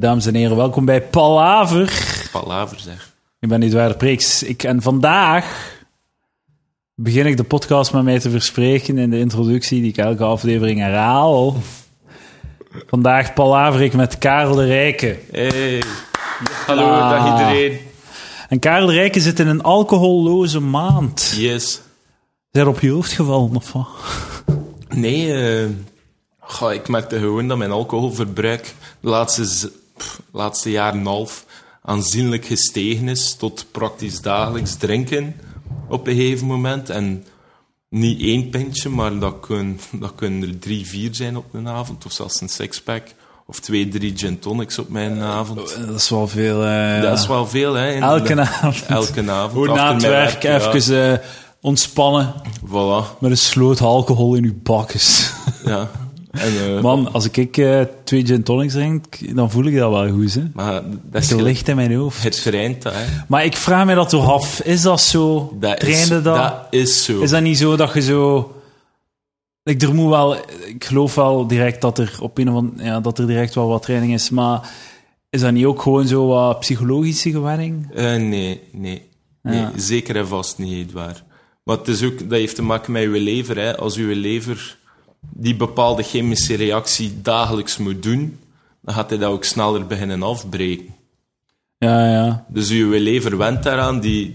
Dames en heren, welkom bij Palaver. Palaver zeg. Ik ben Edouard Preeks. Ik, en vandaag begin ik de podcast met mij te verspreken in de introductie die ik elke aflevering herhaal. Vandaag palaver ik met Karel de Rijke. Hey. Hallo, Ah. dag iedereen. En Karel de Rijke zit in een alcoholloze maand. Yes. Is er op je hoofd gevallen of wat? Nee, eh, goh, ik merkte gewoon dat mijn alcoholverbruik de laatste, pff, laatste jaar en half aanzienlijk gestegen is tot praktisch dagelijks drinken op een gegeven moment. En niet één pintje, maar dat kunnen, dat kunnen er drie, vier zijn op een avond, of zelfs een sixpack. Of twee, drie gin tonics op mijn avond. Dat is wel veel. eh, Dat is wel veel, hè? in Elke de- avond. Elke avond. Hoe na het werk ja. even eh, ontspannen Voilà, met een sloot alcohol in uw bakjes. ja. En, eh, Man, als ik eh, twee gin tonics drink, dan voel ik dat wel goed. Hè? Maar dat is ligt in mijn hoofd. het vereint dat, hè. Maar ik vraag me dat toch af. Is dat zo? Dat is, dat? dat is zo. Is dat niet zo dat je zo... Ik, er moet wel, ik geloof wel direct dat er op een of andere, ja, dat er direct wel wat training is, maar is dat niet ook gewoon zo wat psychologische gewenning? Eh, nee, nee. nee. Zeker en vast niet, waar. Maar het is ook, dat heeft te maken met je lever. Hè. Als je lever die bepaalde chemische reactie dagelijks moet doen, dan gaat hij dat ook sneller beginnen afbreken. Ja, ja. Dus je lever went daaraan, die...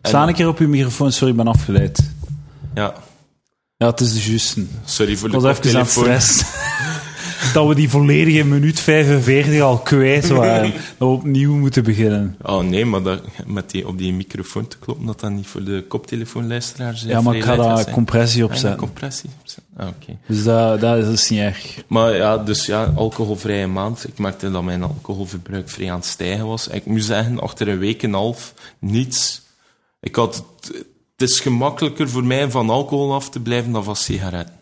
en- Sta een keer op uw microfoon, sorry, ik ben afgeleid. Ja, Ja, het is de juiste. sorry voor Ik de was even aan het koptelefoon. stress. dat we die volledige minuut 45 al kwijt waren. Dat we opnieuw moeten beginnen. Oh nee, maar dat, met die, op die microfoon te kloppen, dat dat niet voor de koptelefoonluisteraars Ja, maar ik ga daar compressie op Ah, ja, zetten. compressie. Ah, oké. Dus dat, dat is niet erg. Maar ja, dus ja, alcoholvrije maand. Ik merkte dat mijn alcoholverbruik vrij aan het stijgen was. Ik moet zeggen, achter een week en een half, niets. Ik had het, het is gemakkelijker voor mij van alcohol af te blijven dan van sigaretten.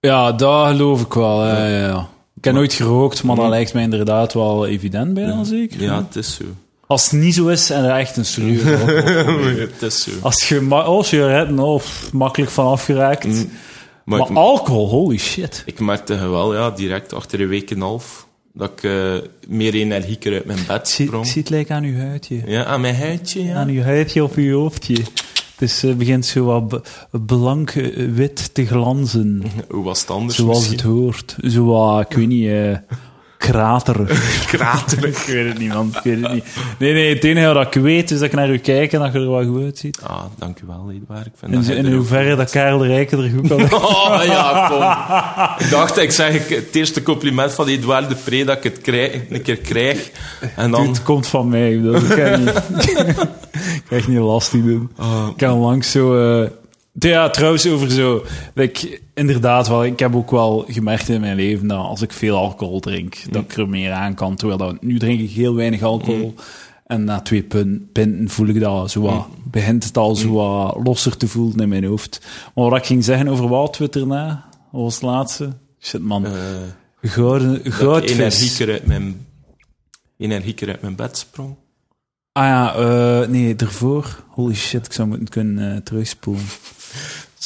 Ja, dat geloof ik wel. Ja, ja, ja. Ik heb nooit gerookt, maar dat lijkt mij inderdaad wel evident bijna zeker. Ja, het is zo. Als het niet zo is en er echt een serieus alcohol- het is zo. Als je oh, sigaretten, oh, pff, makkelijk van afgeraakt. Mm. Maar, Maar ik, alcohol, holy shit. ik merkte wel, ja, direct achter een week en een half, dat ik eh, meer energieker uit mijn bed sprong. zie het lijken aan uw huidje. Ja, aan mijn huidje, ja. Aan uw huidje op uw hoofdje. Het is, eh, begint zo wat blank eh, wit te glanzen. Hoe was het anders Zoals het misschien? hoort. Zo wat, ik weet niet, kraterig. Kraterig. ik weet het niet, man. Ik weet het niet. Nee, nee, het enige dat ik weet is dat ik naar u kijk en dat je er wat goed uitziet. Ah, dank u wel, Edouard. Ik vind In, dat in er hoeverre dat Karel de Rijken er goed kan Oh ja, kom. Ik dacht, ik zeg het eerste compliment van Edouard de Pre dat ik het krijg, een keer krijg. En dan... Het komt van mij. ik bedoel, Ik ga niet, ik lastig doen. Oh, Ik kan langs zo... eh, ja, trouwens, over zo... like, inderdaad wel, ik heb ook wel gemerkt in mijn leven dat als ik veel alcohol drink, dat ik er meer aan kan. Terwijl dat, nu drink ik heel weinig alcohol. En na twee pin- pinten voel ik dat zo wat... Begint het al zo wat losser te voelen in mijn hoofd. Maar wat ik ging zeggen over wat we erna... Wat was het laatste? Shit, man. Gouden, ik goudvis. energieker uit mijn, energieker uit mijn bed sprong. Ah ja, eh, nee, ervoor. Holy shit, ik zou moeten kunnen eh, terugspoelen.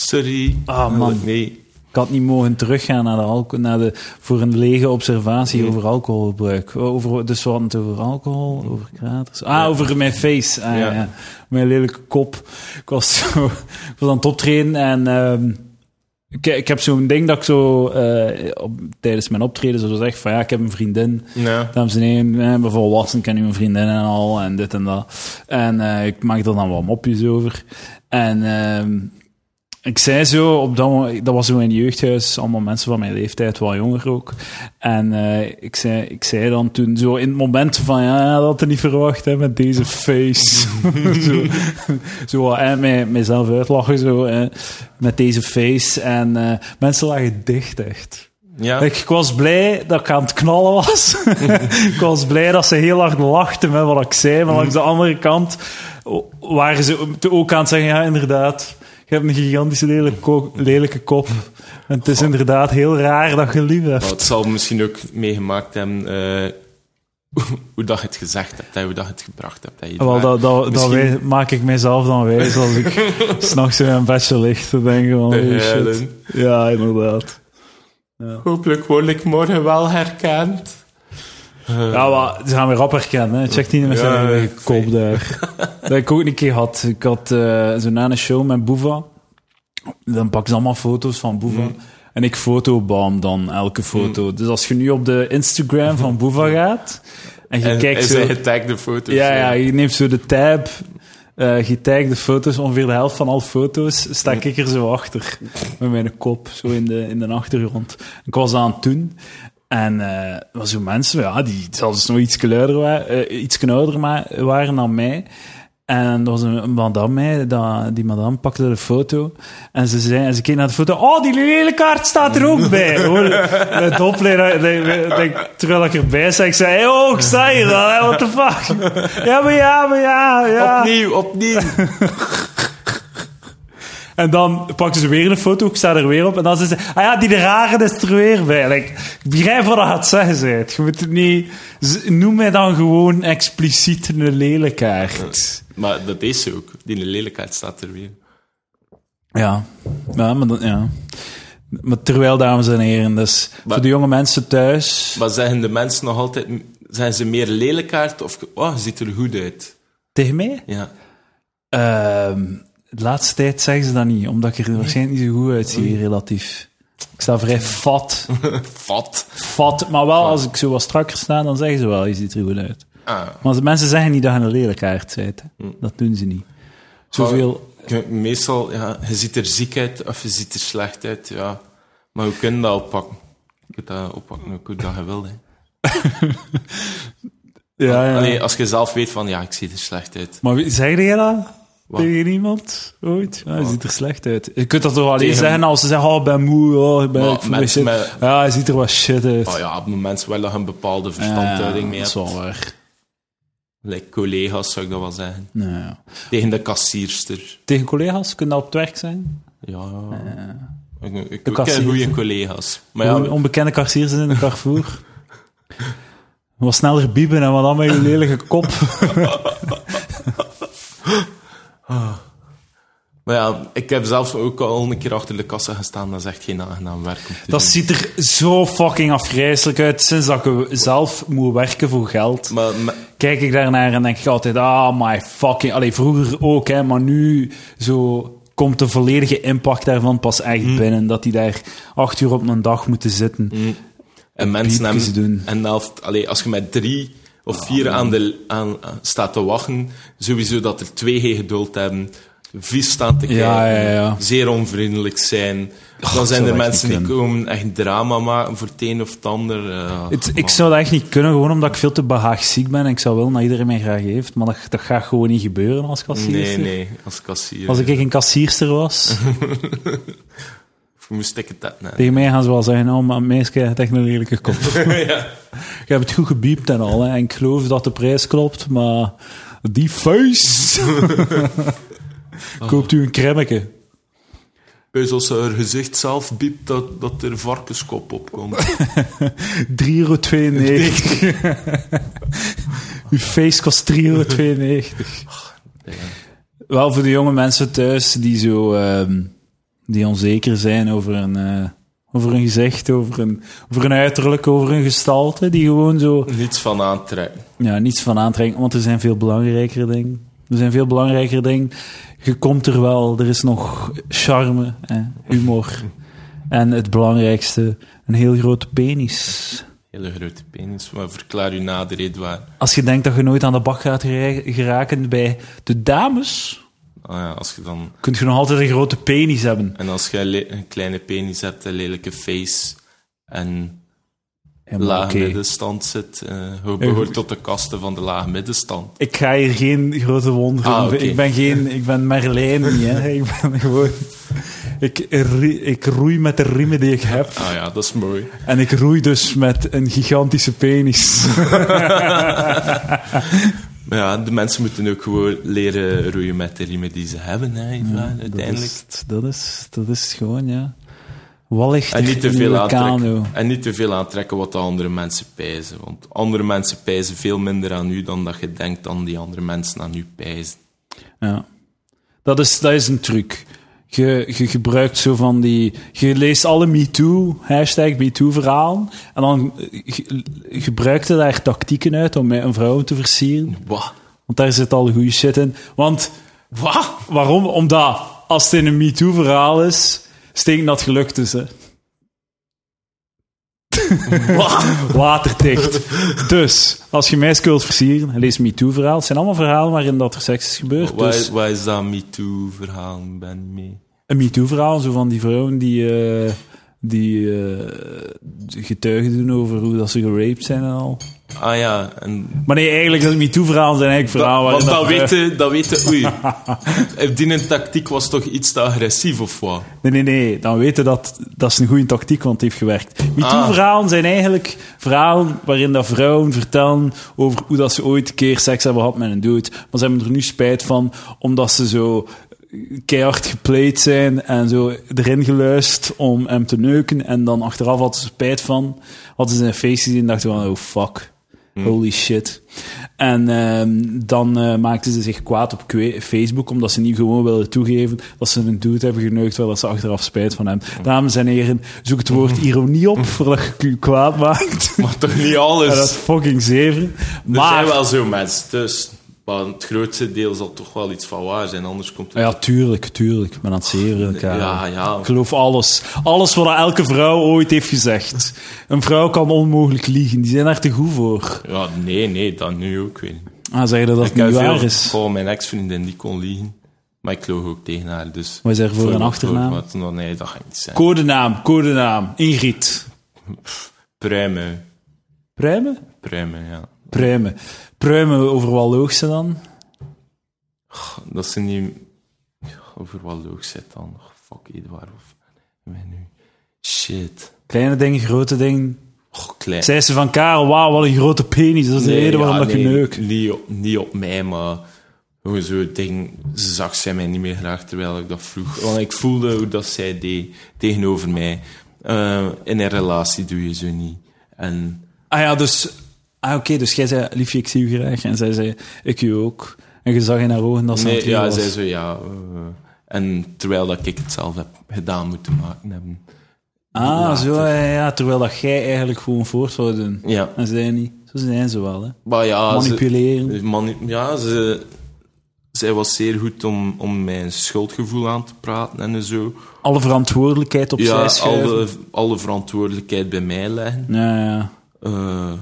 Sorry. Ah, man. Nee. Ik had niet mogen teruggaan naar de alco naar de, voor een lege observatie over alcoholgebruik. Over, dus we hadden het over alcohol, over kraters. Ah, over mijn face. Ah, ja. Ja. Mijn lelijke kop. Ik was, zo, ik was aan het optreden en ehm, ik, ik heb zo'n ding dat ik zo eh, op, tijdens mijn optreden zo zeg van ja, ik heb een vriendin. Ja. Dames en heren, eh, volwassen, ik ken nu een vriendin en al, en dit en dat. En eh, ik maak er dan wat mopjes over. En ehm, ik zei zo, op dat, dat was zo in het jeugdhuis, allemaal mensen van mijn leeftijd, wel jonger ook. En eh, ik, zei, ik zei dan toen zo in het moment van, ja, dat had ik niet verwacht, hè, met deze face. zo, zo en mij, mijzelf uitlachen, zo, hè, met deze face. En eh, mensen lagen dicht, echt. Ja. Ik, ik was blij dat ik aan het knallen was. ik was blij dat ze heel hard lachten met wat ik zei. Maar langs de andere kant waren ze ook aan het zeggen: ja, inderdaad. Je hebt een gigantische lelijke, ko- lelijke kop. En het is inderdaad heel raar dat je lief hebt. Maar het zal misschien ook meegemaakt hebben eh, hoe dat je het gezegd hebt, hè, hoe dat je het gebracht hebt. Wel, dat, dat, dat wij- maak ik mijzelf dan wijs als ik s'nachts in mijn bedje lig te denken van, oh shit. Ja, inderdaad. Hopelijk word ik morgen wel herkend. Ja, maar ze gaan weer rap herkennen. Hè. Check die met zijn Ja, kop daar. dat ik ook een keer had. Ik had eh zo na een show met Boeva. Dan pakken ze allemaal foto's van Boeva. En ik fotobam dan elke foto. Dus als je nu op de Instagram van Boeva gaat... En je En, kijkt en zo... getagde foto's. Ja, eh. ja, je neemt zo de tab, eh getagde foto's, ongeveer de helft van alle foto's, sta ik er zo achter. Met mijn kop, zo in de, in de achtergrond. Ik was aan het doen. En eh er waren zo mensen, ja, die zelfs nog iets luider waren, eh, iets ouder waren dan mij. En er was een madame mee, dat, die madame pakte de foto. En ze zei, en ze keek naar de foto. Oh, die lelijke kaart staat er ook bij. Hoor, het dat- dat- terwijl ik erbij zei, ik zei, hey, oh, ik sta dan, what the fuck. Ja, maar ja, maar ja, ja. Opnieuw, opnieuw. En dan pakte ze weer een foto, ik sta er weer op. En dan zei ze, ah ja, die de rare is er weer bij. Like, ik begrijp wat je gaat zeggen. Je moet het niet... Noem mij dan gewoon expliciet een lelijkaart. maar dat is ze ook. Die lelijkheid staat er weer. Ja, ja, maar, dat, ja. maar terwijl, dames en heren, dus Maar- voor de jonge mensen thuis, Maar zeggen de mensen nog altijd... Zijn ze meer lelijkaard of... Oh, ziet er goed uit. tegen mij, Ja. ehm, de laatste tijd zeggen ze dat niet, omdat ik er waarschijnlijk niet zo goed uitzie, relatief. Ik sta vrij fat, Vat. fat, maar wel als ik zo wat strakker sta, dan zeggen ze wel, je ziet er goed uit. Ah. Maar de mensen zeggen niet dat je een lelijkaard bent. hè. Dat doen ze niet. Zoveel... Je- Meestal, ja, je ziet er ziek uit of je ziet er slecht uit, ja. Maar we kunnen dat oppakken. Je kunt dat oppakken hoe dat je wil, hè. Ja, ja. Allee, als je zelf weet van, ja, ik zie er slecht uit. Maar wie- zeg jij dat Wat? tegen iemand ooit? Ja, hij ziet er slecht uit. Je kunt dat toch alleen Tegen- zeggen als ze zeggen, oh, ik ben moe, oh, ik ben... Maar ik voel me mensen shit. met- Ja, hij ziet er wat shit uit. Oh ja, op het moment wel dat je een bepaalde verstandhouding mee dat is wel waar. Like collega's, zou ik dat wel zeggen. Nou, ja. Tegen de kassierster. Tegen collega's, kunnen dat op het werk zijn? Ja, ik, ik, ik De ken goede collega's. Maar ja, onbekende kassiers in de Carrefour. wat sneller biepen en wat dan met je lelijke kop. maar ja, ik heb zelf ook al een keer achter de kassa gestaan. Dat is echt geen aangenaam werk Dat doen. ziet er zo fucking afgrijzelijk uit. Sinds dat ik zelf moet werken voor geld. Maar, maar- kijk ik daarnaar en denk ik altijd, ah, my fucking... Allee, vroeger ook, hè, maar nu zo komt de volledige impact daarvan pas echt Hmm. binnen. Dat die daar acht uur op een dag moeten zitten. en mensen hebben... doen. En helft, allee, als je met drie of vier aan de, aan, staat te wachten, sowieso dat er twee geen geduld hebben, vies staan te kijken, Ja, ja, ja. zeer onvriendelijk zijn. Dan zijn er echt mensen die komen echt drama maken voor het een of het ander. eh, Het, ik zou dat echt niet kunnen, gewoon omdat ik veel te behaagziek ben. En ik zou willen dat iedereen mij graag heeft. Maar dat, dat gaat gewoon niet gebeuren als kassierster. Nee, nee, als kassier. Als ik een kassierster was, Of moest ik het dat tegen mij gaan ze wel zeggen, oh, maar meisje, je hebt echt een lelijke kop. ja. Je hebt het goed gebiept en al, hè. en ik geloof dat de prijs klopt, maar die face. Koopt u een cremmetje. Dus als haar gezicht zelf biept, dat, dat er varkenskop opkomt. 3,92 euro. Uw face kost 3,92 euro. Wel voor de jonge mensen thuis die zo ehm, die onzeker zijn over een, eh, over een gezicht, over een, over een uiterlijk, over een gestalte, die gewoon zo Niets van aantrekken. ja, niets van aantrekken, want er zijn veel belangrijkere dingen. Er zijn veel belangrijkere dingen. Je komt er wel, er is nog charme, hè, humor. En het belangrijkste, een heel grote penis. Hele grote penis, maar verklaar u nader. Als je denkt dat je nooit aan de bak gaat gera- geraken bij de dames, Ah ja, als je dan... kun je nog altijd een grote penis hebben. En als je een, le- een kleine penis hebt, een lelijke face en Ja, lage oké. middenstand zit, je behoort tot de kasten van de lage middenstand. Ik ga hier geen grote wonderen. Ah. Ik ben geen, ik ben Merlijn niet, hè. Ik ben gewoon, ik, ik roei met de riemen die ik heb. Ah ja, dat is mooi. En ik roei dus met een gigantische penis. Maar ja, de mensen moeten ook gewoon leren roeien met de riemen die ze hebben, hè, uiteindelijk. Dat is, dat is, dat is gewoon, ja. Wallicht En niet, te veel aantrekken, en niet te veel aantrekken wat de andere mensen pijzen. Want andere mensen pijzen veel minder aan u dan dat je denkt aan die andere mensen aan u pijzen. Ja. Dat is, dat is een truc. Je, je gebruikt zo van die... Je leest alle MeToo, hashtag MeToo-verhalen. En dan eh, je daar tactieken uit om met een vrouw te versieren. Wat? Want daar zit al goede shit in. Want Wat? waarom? Omdat als het in een MeToo-verhaal is, stinkt dat gelukt is. Waterdicht. Dus, als je mij wilt versieren, lees MeToo-verhaal. Het zijn allemaal verhalen waarin dat er seks is gebeurd. Waar, Dus waar is dat MeToo-verhaal? Ben mee. een MeToo-verhaal, zo van die vrouwen die, eh, die eh, getuigen doen over hoe dat ze geraped zijn en al. Ah ja, en... Maar nee, eigenlijk, dat MeToo-verhalen zijn eigenlijk verhalen want dat dat... eh, weten, dat weten... Oei. Die een tactiek was toch iets te agressief, of wat? Nee, nee, nee. Dan weten dat dat is een goede tactiek, want het heeft gewerkt. Ah. MeToo-verhalen zijn eigenlijk verhalen waarin dat vrouwen vertellen over hoe dat ze ooit een keer seks hebben gehad met een dood. Maar ze hebben er nu spijt van, omdat ze zo keihard gepleed zijn en zo erin geluisterd om hem te neuken. En dan achteraf hadden ze spijt van. Hadden ze een feest gezien en dachten van, oh fuck. Holy shit. En ehm, dan eh, maakten ze zich kwaad op Facebook, omdat ze niet gewoon wilden toegeven dat ze een dude hebben geneukt, terwijl ze achteraf spijt van hem. Dames en heren, zoek het woord ironie op, voordat je je kwaad maakt. Maar toch niet alles. Ja, dat is fucking zeven. Er Maar, zijn wel zo mensen tussen. Maar het grootste deel zal toch wel iets van waar zijn, anders komt het... ja, tuurlijk, tuurlijk. Ik ben aan het zeren, elkaar. Ja, ja. Ik geloof alles. Alles wat elke vrouw ooit heeft gezegd. Een vrouw kan onmogelijk liegen. Die zijn daar te goed voor. Ja, nee, nee, dat nu ook weer. Ah, zeg je dat ik het niet waar veel is? Gewoon mijn ex-vriendin die kon liegen. Maar ik loog ook tegen haar, dus... Wat is er voor een achternaam? wat? Nou, nee, dat ga ik niet zijn. Codenaam, codenaam. Ingrid. Pruimen. Pruimen? Pruimen, ja. Pruimen. Pruimen over wat loog ze dan? Dat ze niet... Over wat loog zit dan. Fuck, Edouard, of... Nu... Shit. Kleine dingen, grote dingen. Oh, klein. Zei ze van Karel, wauw, wat een grote penis. Dat is de Nee, reden waarom ja, dat je nee, neukt. Niet op, niet op mij, maar gewoon zo ding, zag zij mij niet meer graag terwijl ik dat vroeg. Want ik voelde hoe dat zij deed tegenover mij. Eh, in een relatie doe je zo niet. En Ah ja, dus... Ah, oké, dus jij zei, liefje, ik zie u graag. En zij zei, ik u ook. En je zag in haar ogen dat ze nee, ja, was. zij zo ja. eh, en terwijl dat ik het zelf heb gedaan moeten maken hebben. Ah, later. zo, ja, ja. Terwijl dat jij eigenlijk gewoon voort zou doen. Ja, En zij niet. Zo zijn ze wel, hè. maar ja, ze, Manipuleren. mani- ja, ze, zij was zeer goed om, om mijn schuldgevoel aan te praten en zo. Alle verantwoordelijkheid opzij ja, schuiven. alle, alle verantwoordelijkheid bij mij leggen. Ja, ja. Eh,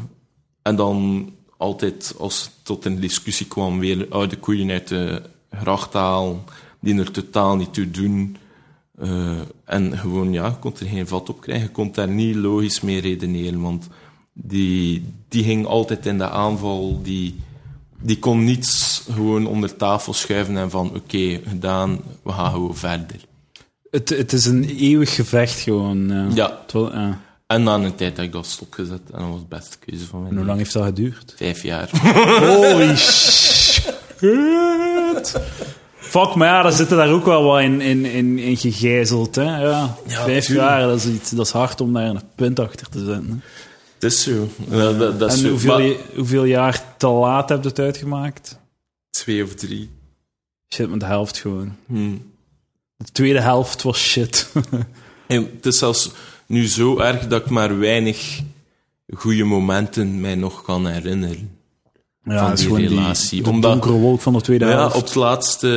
en dan altijd, als het tot een discussie kwam, weer oude koeien uit de gracht halen, die er totaal niet toe doen. Eh, en gewoon, ja, je kon er geen vat op krijgen. Je kon daar niet logisch mee redeneren, want die, die ging altijd in de aanval. Die, die kon niets gewoon onder tafel schuiven en van, oké, gedaan, we gaan gewoon verder. Het, het is een eeuwig gevecht gewoon. Ja, wel- ja. En na een tijd heb ik dat stopgezet en dat was de beste keuze van mijn En hoe lang heeft dat geduurd? Vijf jaar. Holy shit. Fuck, maar ja, daar zitten daar ook wel wat in, in, in, in gegijzeld. Hè? Ja, vijf tuurlijk. jaar, dat is, iets, dat is hard om daar een punt achter te zetten. Hè? Het is zo. Ja, dat, dat is En zo. hoeveel, Maar je- hoeveel jaar te laat heb je het uitgemaakt? Twee of drie. Shit, met de helft gewoon. Hm. De tweede helft was shit. En het is zelfs nu zo erg dat ik maar weinig goede momenten mij nog kan herinneren. Ja, Van die relatie. die de Omdat- donkere wolk van de tweede Ja, helft. op het laatste...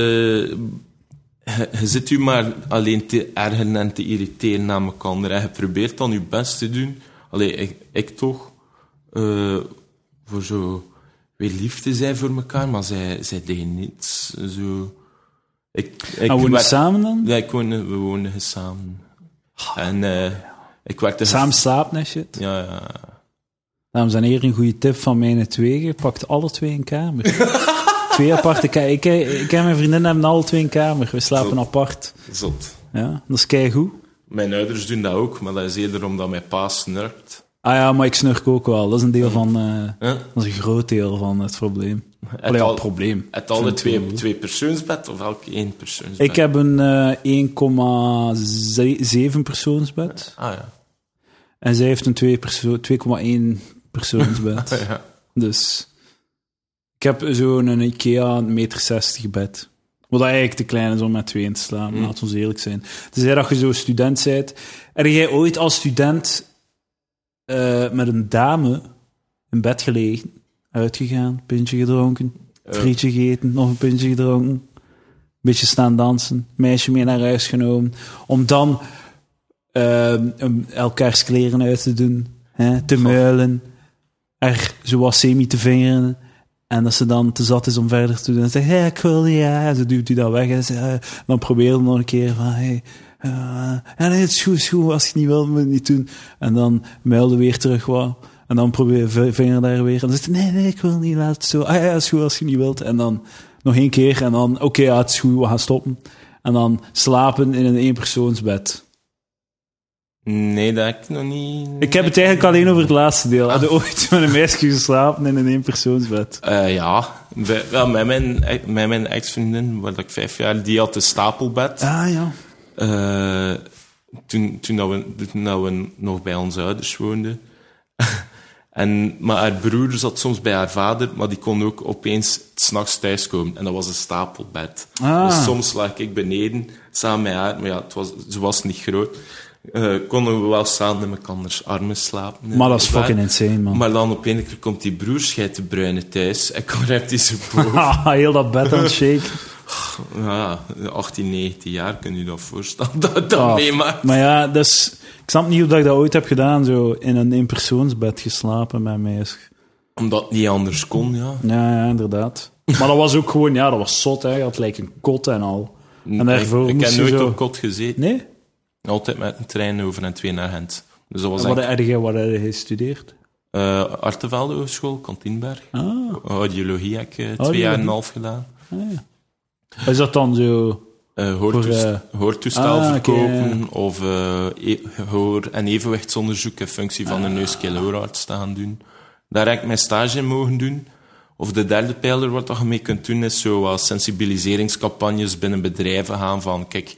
Je, je zit u maar alleen te ergeren en te irriteren aan elkaar. En je probeert dan je best te doen. Allee, ik, ik toch. eh, voor zo weer lief te zijn voor elkaar. Maar zij, zij deden niets. Zo... Ik, ik En wonen werd- samen dan? Ja, ik woonde, we woonden samen. En eh, ik werkte... Samen slapen en shit. Ja, ja. Dames en heren, een goede tip van mijn twee. Pakt alle twee een kamer. twee aparte kamers. Ik, ik en mijn vriendin hebben alle twee een kamer. We slapen apart. Zot. Ja, dat is keigoed. Mijn ouders doen dat ook, maar dat is eerder omdat mijn pa snurkt. Ah ja, maar ik snurk ook wel. Dat is een deel van... eh, Huh? dat is een groot deel van het probleem. Het ja, al- probleem. Het alle vind twee, twee persoonsbed of elk één persoonsbed? Ik heb een eh 1,7 persoonsbed. Ah ja. En zij heeft een 2 perso 2,1 persoonsbed. ja. dus... Ik heb zo'n Ikea 1,60 meter bed. Wat eigenlijk te klein is om met twee in te slaan, laten we ons eerlijk zijn. Tenzij dat je zo student bent. Er jij ooit als student eh, met een dame in bed gelegen, uitgegaan, pintje gedronken, frietje gegeten, nog een pintje gedronken, beetje staan dansen, meisje mee naar huis genomen, om dan ehm, um, elkaars kleren uit te doen, hè, te muilen, er zoals semi te vingeren. En dat ze dan te zat is om verder te doen. En zegt, hey, ik wil niet, ja. En ze duwt hij dat weg. En ze, eh, dan probeert hij nog een keer van, hey, eh, ja, nee, het is goed, is goed. Als je het niet wil, moet je het niet doen. En dan muilde weer terug wat. En dan probeer je vinger daar weer. En dan zegt nee, nee, ik wil niet, laat het zo. Ah ja, is goed als je niet wilt. En dan nog één keer. En dan, oké, ja, het is goed, we gaan stoppen. En dan slapen in een eenpersoonsbed. Nee, dat heb ik nog niet... Ik heb het eigenlijk alleen over het laatste deel. Had je ooit met een meisje geslapen in een eenpersoonsbed? Eh, ja, Bij- ja met, mijn, met mijn ex-vriendin, waar ik vijf jaar, die had een stapelbed. Ah, ja. Eh, toen, toen, dat we, toen dat we nog bij onze ouders woonden. en, maar haar broer zat soms bij haar vader, maar die kon ook opeens s'nachts thuiskomen. En dat was een stapelbed. Ah. Dus soms lag ik beneden, samen met haar, maar ja, het was, ze was niet groot. Eh, konden we wel samen in elkanders armen slapen. Maar dat is fucking insane, man. Maar dan op een keer komt die broer schijt de bruine thuis en komt hij zo boven. Heel dat bed aan het shaken. ja, 18, 19 jaar, kun je dat voorstellen? Dat dat Ah, meemaakt. Maar ja, dus, ik snap niet hoe dat ik dat ooit heb gedaan, zo in een eenpersoonsbed geslapen met meisje. Omdat het niet anders kon, ja. Ja, ja, inderdaad. Maar dat was ook gewoon, ja, dat was zot, hè. Je had like een kot en al. En daarvoor ik, ik heb nooit zo... op kot gezeten. Nee? Altijd met een trein over en twee naar Gent. Dus dat was Wat heb je, wat heb je gestudeerd? uh, Artevelde Hogeschool, Kantienberg. Ah, Audiologie heb ik eh, twee Audiologie. jaar en een half gedaan. ah ja. Is dat dan zo... Hoortoest- Voor, hoortoestel ah, oké, verkopen of eh, e- hoor- en evenwichtsonderzoek in functie van een neus-keelooraarts te gaan doen. Daar heb ik mijn stage in mogen doen. Of de derde pijler wat je mee kunt doen is zo wat sensibiliseringscampagnes binnen bedrijven gaan van kijk,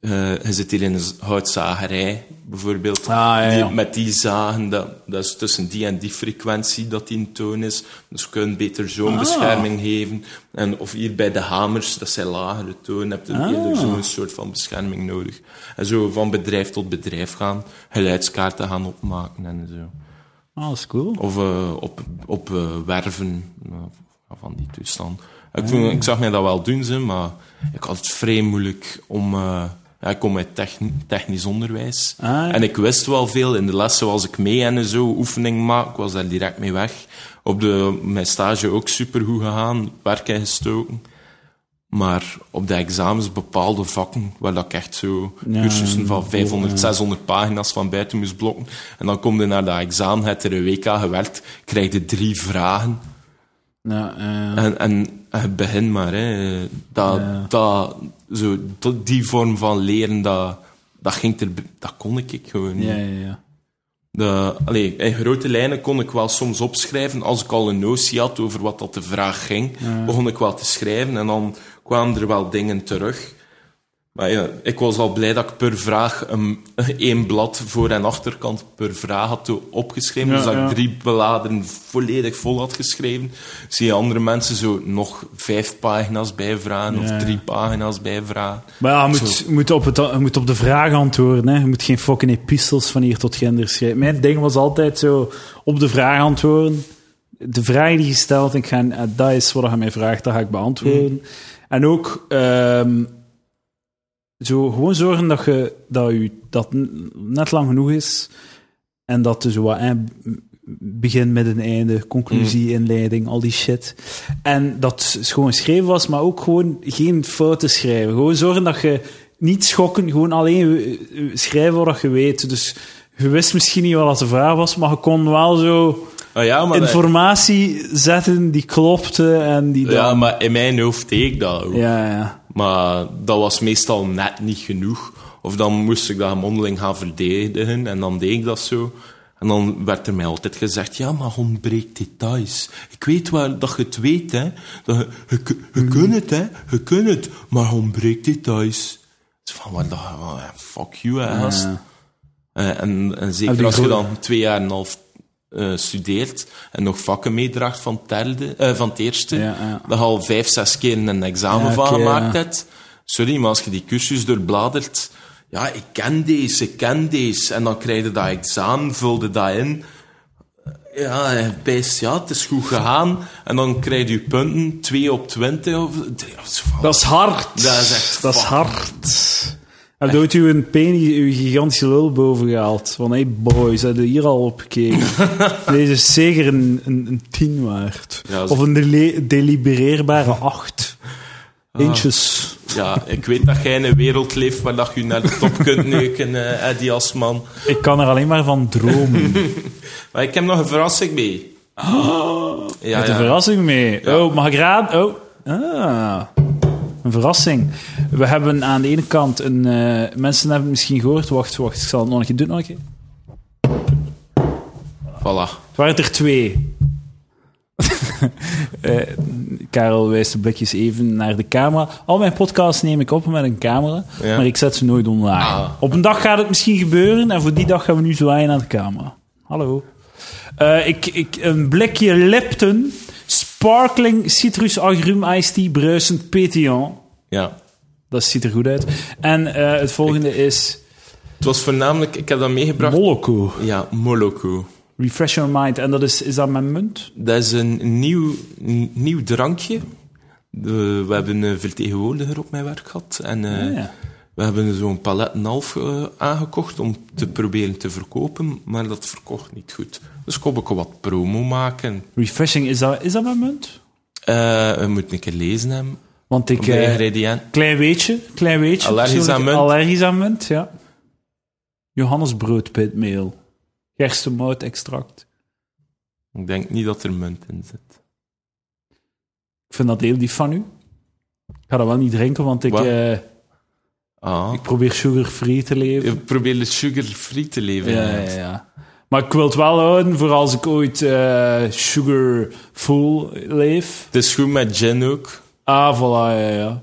eh, je zit hier in een houtzagerij bijvoorbeeld. Ah, ja, ja. Die- met die zagen, dat, dat is tussen die en die frequentie dat die een toon is. Dus je kunt beter zo'n Ah. bescherming geven. En, of hier bij de hamers, dat zijn lagere tonen, heb je Ah. eerder zo'n soort van bescherming nodig. En zo van bedrijf tot bedrijf gaan, geluidskaarten gaan opmaken en zo. Ah, dat is cool. Of eh, op, op eh, werven van die toestand. Ik, vond- ik zag mij dat wel doen, ze, maar ik had het vrij moeilijk om... ja, ik kom uit techni- technisch onderwijs. Ah, ja. En ik wist wel veel. In de lessen was ik mee en zo oefening maak. Ik was daar direct mee weg. Op de, mijn stage ook supergoed gegaan. Werk ingestoken. Maar op de examens bepaalde vakken, waar dat ik echt zo Ja, cursussen van ja. 500, 600 pagina's van buiten moest blokken. En dan kom je naar dat examen, heb je er een week aan gewerkt, krijg je drie vragen. Ja, eh, En, en, en begin maar, hè. Dat, Ja. dat, zo, dat, die vorm van leren, dat, dat, ging er, dat kon ik gewoon niet. ja, ja, ja. De, allee, in grote lijnen kon ik wel soms opschrijven. Als ik al een notie had over wat dat de vraag ging, begon ik wel te schrijven. En dan kwamen er wel dingen terug. Maar ja, ik was al blij dat ik per vraag een, één blad voor- en achterkant per vraag had opgeschreven. Ja, dus dat ja. ik drie beladen volledig vol had geschreven. Zie je andere mensen zo nog vijf pagina's bijvragen Ja, of drie pagina's bijvragen. Maar ja, je moet, je moet, op het, je moet op de vraag antwoorden. Hè. Je moet geen fucking epistels van hier tot gender schrijven. Mijn ding was altijd zo op de vraag antwoorden. De vraag die je stelt, ik ga, eh, dat is wat je mij vraagt, dat ga ik beantwoorden. En ook ehm, zo gewoon zorgen dat je dat, je, dat net lang genoeg is. En dat er zo wat eh, begin, midden, einde, conclusie, inleiding, al die shit. En dat het gewoon geschreven was, maar ook gewoon geen fouten schrijven. Gewoon zorgen dat je niet schokken, gewoon alleen eh, eh, schrijven wat je weet. Dus je wist misschien niet wat de vraag was, maar je kon wel zo Ah ja, maar, dat- informatie zetten die klopte en die ja, maar in mijn hoofd deed ik dat ook. Ja, ja. Maar dat was meestal net niet genoeg. Of dan moest ik dat mondeling gaan verdedigen en dan deed ik dat zo. En dan werd er mij altijd gezegd, ja, maar ontbreekt details. Ik weet wel dat je het weet, hè. Dat je, je, ku- je Mm. kunt het, hè. Je kunt het, maar ontbreekt details. Dus van, wat dat, fuck you, hè, gast. Ja. Eh, en, en zeker als je dan twee jaar en een half eh, studeert en nog vakken meedraagt van, het derde, eh, van het eerste, Ja, ja. dat je al vijf, zes keer een examen Ja, van oké, gemaakt hebt. Sorry, maar als je die cursus doorbladert, ja, ik ken deze, ik ken deze, en dan krijg je dat examen, vulde dat in. Ja, hij bijst, ja, het is goed gegaan. En dan krijg je punten, 2 op 20. Of, Dat is hard. Dat is echt Dat is hard. Heb je ooit uw penis, uw gigantische lul boven gehaald? Van, hey boys, heb je hier al op gekeken? Deze is zeker een, een, een tien waard. Ja, of een dele- delibereerbare acht. Ah. Inches. Ja, ik weet dat jij in een wereld leeft waar dat je naar de top kunt neuken, eh, Eddie als man. Ik kan er alleen maar van dromen. Maar ik heb nog een verrassing mee. Ja, Met een ja. verrassing mee. Oh, mag ik raden? Oh, ah. Een verrassing. We hebben aan de ene kant een... eh, mensen hebben het misschien gehoord. Wacht, wacht. Ik zal het nog een keer doen. Nog een keer. Voilà. Het waren er twee. Eh, Karel wijst de blikjes even naar de camera. Al mijn podcasts neem ik op met een camera, Ja. maar ik zet ze nooit online. Ah. Op een dag gaat het misschien gebeuren en voor die dag gaan we nu zwaaien naar de camera. Hallo. Eh, ik, ik, een blikje Lipton, sparkling citrus agrum iced tea, bruisend pétillant. Ja. Dat ziet er goed uit. En eh, het volgende is Het was voornamelijk, ik heb dat meegebracht. Moloko. Ja, Moloko. Refresh your mind. En dat is, is dat met munt? Dat is een nieuw, nieuw drankje. We hebben een vertegenwoordiger op mijn werk gehad. En eh, Ah, ja. We hebben zo'n palet en half eh, aangekocht om te proberen te verkopen. Maar dat verkocht niet goed. Dus kon ik wat promo maken. Refreshing, is dat, is dat met munt? We moeten een keer lezen hem. Want ik... Eh, ingrediënten. klein weetje, klein weetje. Allergisch aan munt? Allergisch aan munt, ja. Johannesbroodpitmeel. Gerstemoutextract. Ik denk niet dat er munt in zit. Ik vind dat heel lief van u. Ik ga dat wel niet drinken, want ik? Eh, Ah. ik probeer sugar-free te leven. Ik probeer sugar-free te leven. Ja, ja, ja. Maar ik wil het wel houden voor als ik ooit eh, sugar-full leef. Het is goed met gin ook. Ah, voilà, ja, ja.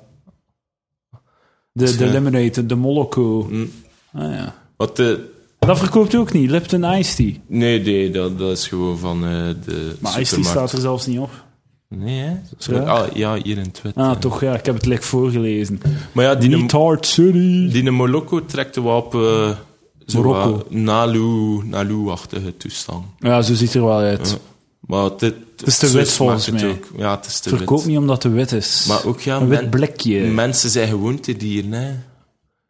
De, de lemonade, de Moloko. Mm. Ah, ja. Wat de, Dat verkoopt u ook niet, Lipton Iced Tea. nee, nee dat, dat is gewoon van eh, de Maar Iced Tea staat er zelfs niet op. Nee, hè? Ja? Ah, ja, hier in wit. Ah, eh. toch, ja, ik heb het lekker voorgelezen. Maar ja, die, Niet Hard City. die Moloko trekt wel op uh, zo Marokko. Nalu-achtige toestand. Ja, zo ziet het er wel uit. Ja. Maar het, het, is te wit volgens mij. Ook. Ja, het is te Verkoop wit. niet omdat het wit is. Maar ook ja, een wit blikje. mensen zijn gewoontedieren. Hè.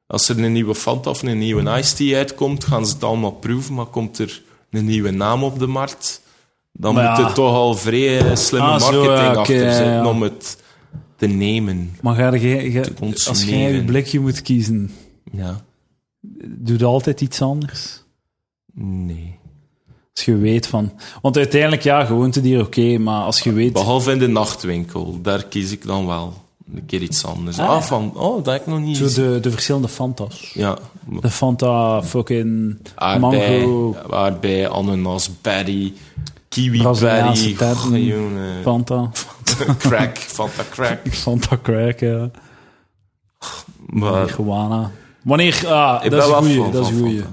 Als er een nieuwe Fanta of een nieuwe Ice Tea uitkomt, gaan ze het allemaal proeven. Maar komt er een nieuwe naam op de markt, dan Maar moet er toch al vrij slimme Ah, marketing achter zitten om het te nemen. Maar ga je, ga- als jij je blikje moet kiezen, Ja. doe je altijd iets anders. Nee. Als je weet van... Want uiteindelijk, ja, gewoontedier, oké, maar als je weet... Behalve in de nachtwinkel, daar kies ik dan wel een keer iets anders. Ah, Ah, van, oh, dat heb ik nog niet Zo de, de verschillende Fantas. Ja, De Fanta fucking aardbei, mango aardbei, ananas, berry, kiwi Braziliaanse goh, jongen. Fanta. crack, Fanta crack. Fanta crack, ja. Maar. Wanneer... Ah, ik dat is goeie, fan dat is goeie.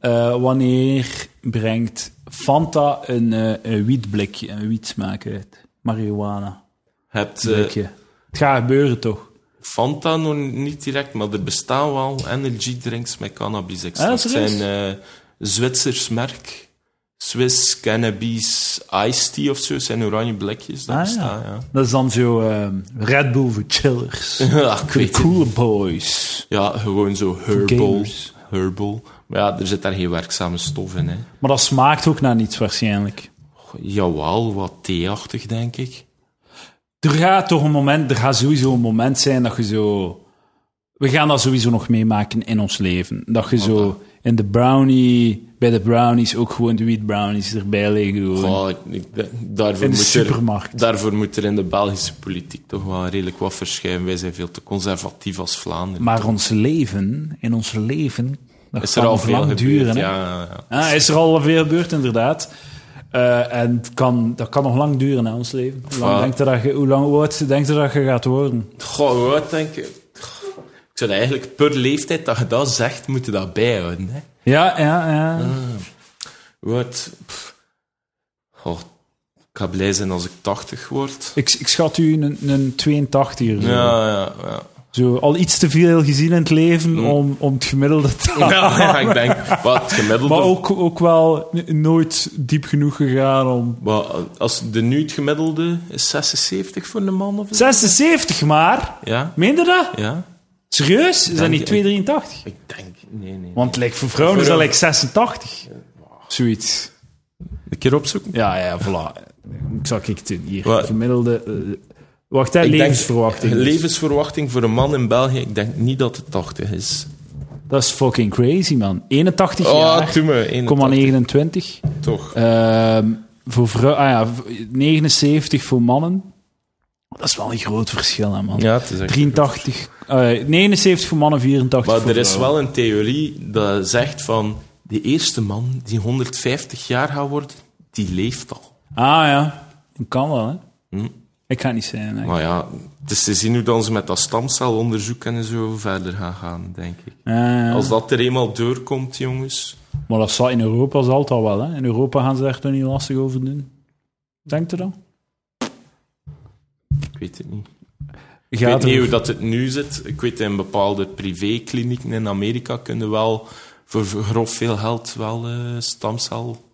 Eh, wanneer brengt Fanta een, eh een wietblikje, een wietsmaak uit? Marihuana. hebt eh, het gaat gebeuren, toch? Fanta nog niet direct, maar er bestaan wel energy drinks met cannabis Ah, extract. Het serieus? zijn Zwitsers merk. Swiss Cannabis Iced Tea of zo, zijn oranje blikjes. Dat Ah, ja. bestaat, ja. Dat is dan zo ehm, Red Bull voor chillers. Ja, ik weet coole boys. Ja, gewoon zo herbal. Herbal. Maar ja, er zit daar geen werkzame stof in, hè. Maar dat smaakt ook naar niets waarschijnlijk. Jawel, wat theachtig, denk ik. Er gaat toch een moment, er gaat sowieso een moment zijn dat je zo... We gaan dat sowieso nog meemaken in ons leven. Dat je zo in de brownie, bij de brownies ook gewoon de wheat brownies erbij liggen. gewoon. Ik, ik- daarvoor, in de moet supermarkt. er, daarvoor moet er in de Belgische politiek toch wel redelijk wat verschijnen. Wij zijn veel te conservatief als Vlaanderen. Maar ons leven, in ons leven, dat is kan er al veel lang gebeurd? duren. hè? ja, ja. Ah, is er al veel gebeurd, inderdaad. Eh, en kan, dat kan nog lang duren, hè, ons leven. Hoe lang, denkt u dat je, hoe lang hoe oud denkt u dat je gaat worden? Goh, hoe oud denk ik? Zou eigenlijk per leeftijd dat je dat zegt, moet je dat bijhouden. Hè? Ja, ja, ja. Pff, Oh, ik ga blij zijn als ik 80 word. Ik, ik schat u een, een 82er. Zo. Ja, ja, ja. Zo, al iets te veel gezien in het leven om, om het gemiddelde te halen. Ja, ja, ik denk, wat gemiddelde... Maar ook, ook wel nooit diep genoeg gegaan om... Maar als de nu het gemiddelde is 76 voor een man of zo? 76 maar? Ja, Meende dat? ja. Serieus? Is dat niet 2,83? Ik denk, nee, nee. Want like, voor vrouwen is dat like 86. Zoiets. Een keer opzoeken. Ja, ja, voilà. Ik zal kijken hier. Wat? Gemiddelde... eh, wacht, hè, Ik denk- levensverwachting. levensverwachting voor een man in België, ik denk niet dat het 80 is. Dat is fucking crazy, man. 81 Oh, jaar, doe me. 81, 29. Toch. Ehm voor vrouw, ah ja, v- 79 voor mannen. Dat is wel een groot verschil, hè, man. Ja, het is echt... 83, eh, 79 voor mannen, 84 Maar voor er is wel een theorie dat zegt van... De eerste man die 150 jaar gaat worden, die leeft al. Ah ja, dat kan wel, hè. Hm. Ik ga het niet zijn, hè. Maar ja, het is te zien hoe dan ze met dat stamcelonderzoek en zo verder gaan gaan, denk ik. Als dat er eenmaal doorkomt, jongens... Maar dat zal in Europa zal het al wel, hè. In Europa gaan ze daar toch niet lastig over doen. Denkt u dan? Ik weet het niet. Ik Gaat weet niet hoe dat het nu zit. Ik weet in bepaalde privéklinieken in Amerika kunnen wel voor grof veel geld wel eh stamcel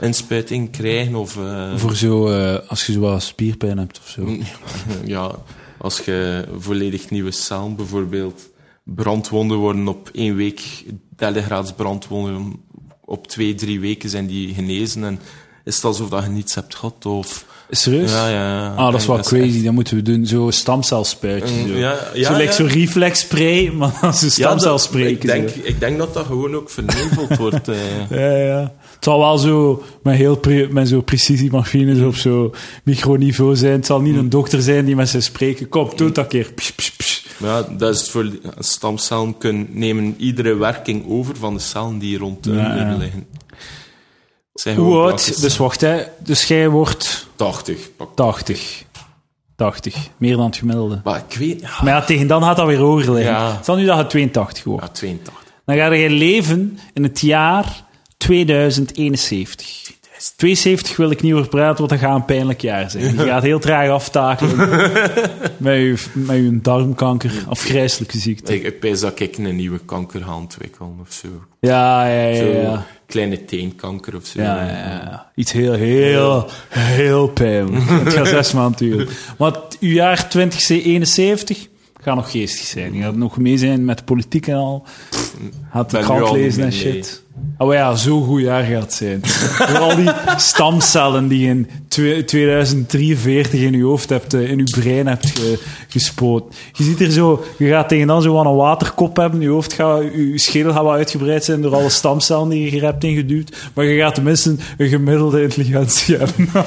inspuiting krijgen. Of, eh, Voor zo, eh, als je zo wat spierpijn hebt of zo. ja, als je volledig nieuwe cellen, bijvoorbeeld brandwonden worden op één week, derde graads brandwonden, op twee, drie weken zijn die genezen en is het alsof dat je niets hebt gehad? Of, Serieus? ja, ja, Ah, dat is wel echt- crazy. Dat moeten we doen. Zo stamcelspuitjes. Mm, Zo, ja, ja, zo like reflexspray, maar dan zo stamcelspray. ik, denk, ik denk dat dat gewoon ook verneveld wordt. eh. Ja, ja. Het zal wel zo met, heel met zo'n precisiemachines op zo microniveau zijn. Het zal niet Mm. een dokter zijn die met ze spreken. Kom, doe dat keer. Psh, psh, psh. Maar ja, dat is voor stamcellen kunnen nemen iedere werking over van de cellen die rond de ja. liggen. Hoe oud? Dus wacht, hè. Dus jij wordt 80. Pak. 80. 80. Meer dan het gemiddelde. Maar ik weet... Ja, Maar ja, tegen dan gaat dat weer hoger liggen. Ja. Stel nu dat je 82 wordt. ja 82. Dan ga je leven in het jaar 2071. 72 wil ik niet over praten, want dat gaat een pijnlijk jaar zijn. Je gaat heel traag aftakelen met je, met je darmkanker, afgrijzelijke ziekte. Ik, ik dat ik een nieuwe kanker ga ontwikkelen of zo. Ja, ja, ja. Ja. Kleine teenkanker of zo. Ja, ja, ja. Iets heel, heel, heel pijnlijk. Het gaat zes maanden duren. Maar het, uw jaar 2071 gaat nog geestig zijn. Je gaat nog mee zijn met de politiek en al. Gaat de krant lezen en shit. Oh ja, zo'n goed jaar gaat zijn. Door al die stamcellen die je in twe- 2043 in je hoofd hebt, eh, in je brein hebt ge- gespoten. Je ziet er zo, je gaat tegen dan zo wat een waterkop hebben, je hoofd gaat, je schedel gaat wat uitgebreid zijn door alle stamcellen die je er hebt ingeduwd, maar je gaat tenminste een gemiddelde intelligentie hebben.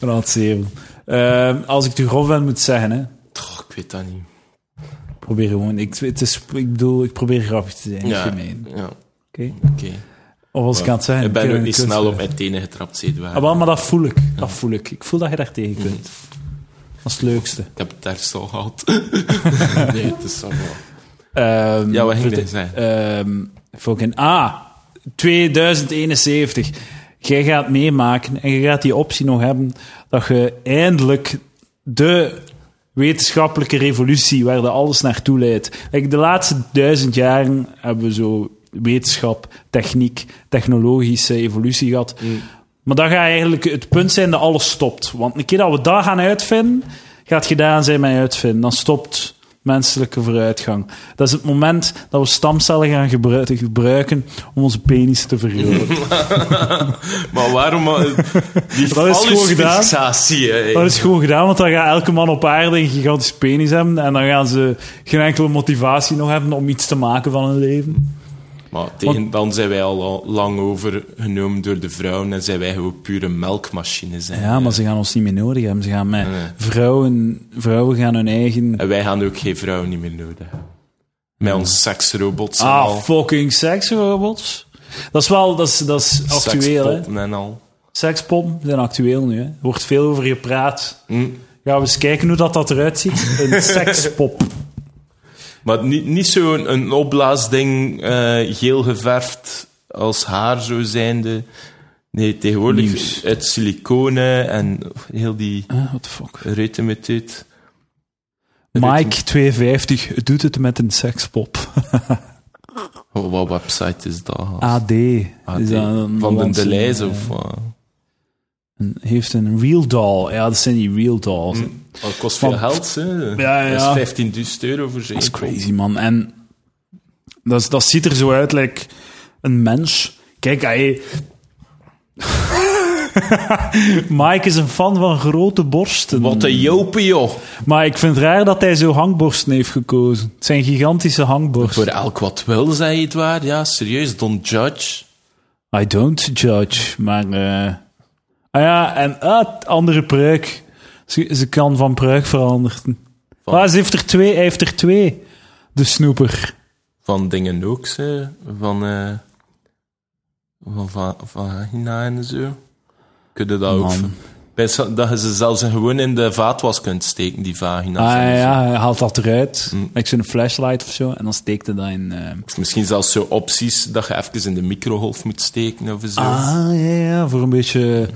Raad 7. Eh, als ik te grof ben, moet zeggen, hè. Toch, ik weet dat niet. Probeer gewoon, ik, het is, ik bedoel, ik probeer grappig te zijn, Ja, gemeen. ja Oké? oké. Of als ik aan het zeggen, Ik ben ook niet snel op mijn tenen getrapt, Zedwaar. Ah, maar dat voel ik. Dat voel ik. Ik voel dat je daar tegen kunt. Dat is het leukste. Ik heb het daar al gehad. nee, het is zo wel. Ehm, Ja, wat ging verte- je zeggen? ehm, fucking, ah, 2071. Jij gaat meemaken en je gaat die optie nog hebben dat je eindelijk de wetenschappelijke revolutie waar de alles naartoe leidt. De laatste duizend jaren hebben we zo wetenschap, techniek, technologische evolutie gehad. Maar dat gaat eigenlijk het punt zijn dat alles stopt. Want een keer dat we dat gaan uitvinden, gaat gedaan zijn met uitvinden. Dan stopt menselijke vooruitgang. Dat is het moment dat we stamcellen gaan gebru- gebruiken om onze penis te vergroten. Maar waarom... eh, Die Dat is gewoon gedaan. hè. Dat is gewoon gedaan, want dan gaat elke man op aarde een gigantische penis hebben en dan gaan ze geen enkele motivatie nog hebben om iets te maken van hun leven. Maar tegen dan zijn wij al lang overgenomen door de vrouwen en zijn wij gewoon pure melkmachines. hè. Ja, maar ze gaan ons niet meer nodig hebben. Ze gaan met Nee. vrouwen, vrouwen gaan hun eigen... En wij gaan ook geen vrouwen niet meer nodig hebben. Met ons seksrobots Ah, al. fucking seksrobots. Dat is wel, dat is, dat is actueel, hè. Sekspoppen en al. Sekspompen zijn actueel nu, hè. Er wordt veel over gepraat. Hm. Gaan we eens kijken hoe dat, dat eruit ziet. Een sekspop. Maar niet, niet zo'n een opblaasding, eh, geel geverfd, als haar zo zijnde. Nee, tegenwoordig Nieuws. uit siliconen en heel die Eh, what the fuck. reutemethode. Mike 52 doet het met een sekspop. Oh, wat website is dat? AD. AD. Is dat een Van de eh, of wat? Een- heeft een real doll. Ja, dat zijn die real dolls. Dat kost veel geld, hè? Ja, ja. Dat is 15.000 euro voor zijn Dat is crazy, man. En dat, dat ziet er zo uit, like een mens. Kijk, hij... Mike is een fan van grote borsten. Wat een jopen, joh. Maar ik vind het raar dat hij zo hangborsten heeft gekozen. Het zijn gigantische hangborsten. Voor elk wat wil, zei je het waar. Ja, serieus, don't judge. I don't judge, maar... eh Ah ja, en ah, andere pruik. Ze, ze kan van pruik veranderen. Van- Ah, ze heeft er twee, hij heeft er twee. De snoeper. Van dingen ook, ze. Van, eh van, va- vagina en zo. Kun je dat ook... Bij Dat je ze zelfs gewoon in de vaatwas kunt steken, die vagina's. Ah en zo. ja, hij haalt dat eruit. Mm. Met zo'n flashlight of zo. En dan steekt hij dat in... eh, Of misschien zelfs zo opties dat je even in de microgolf moet steken of zo. Ah, ja, ja, voor een beetje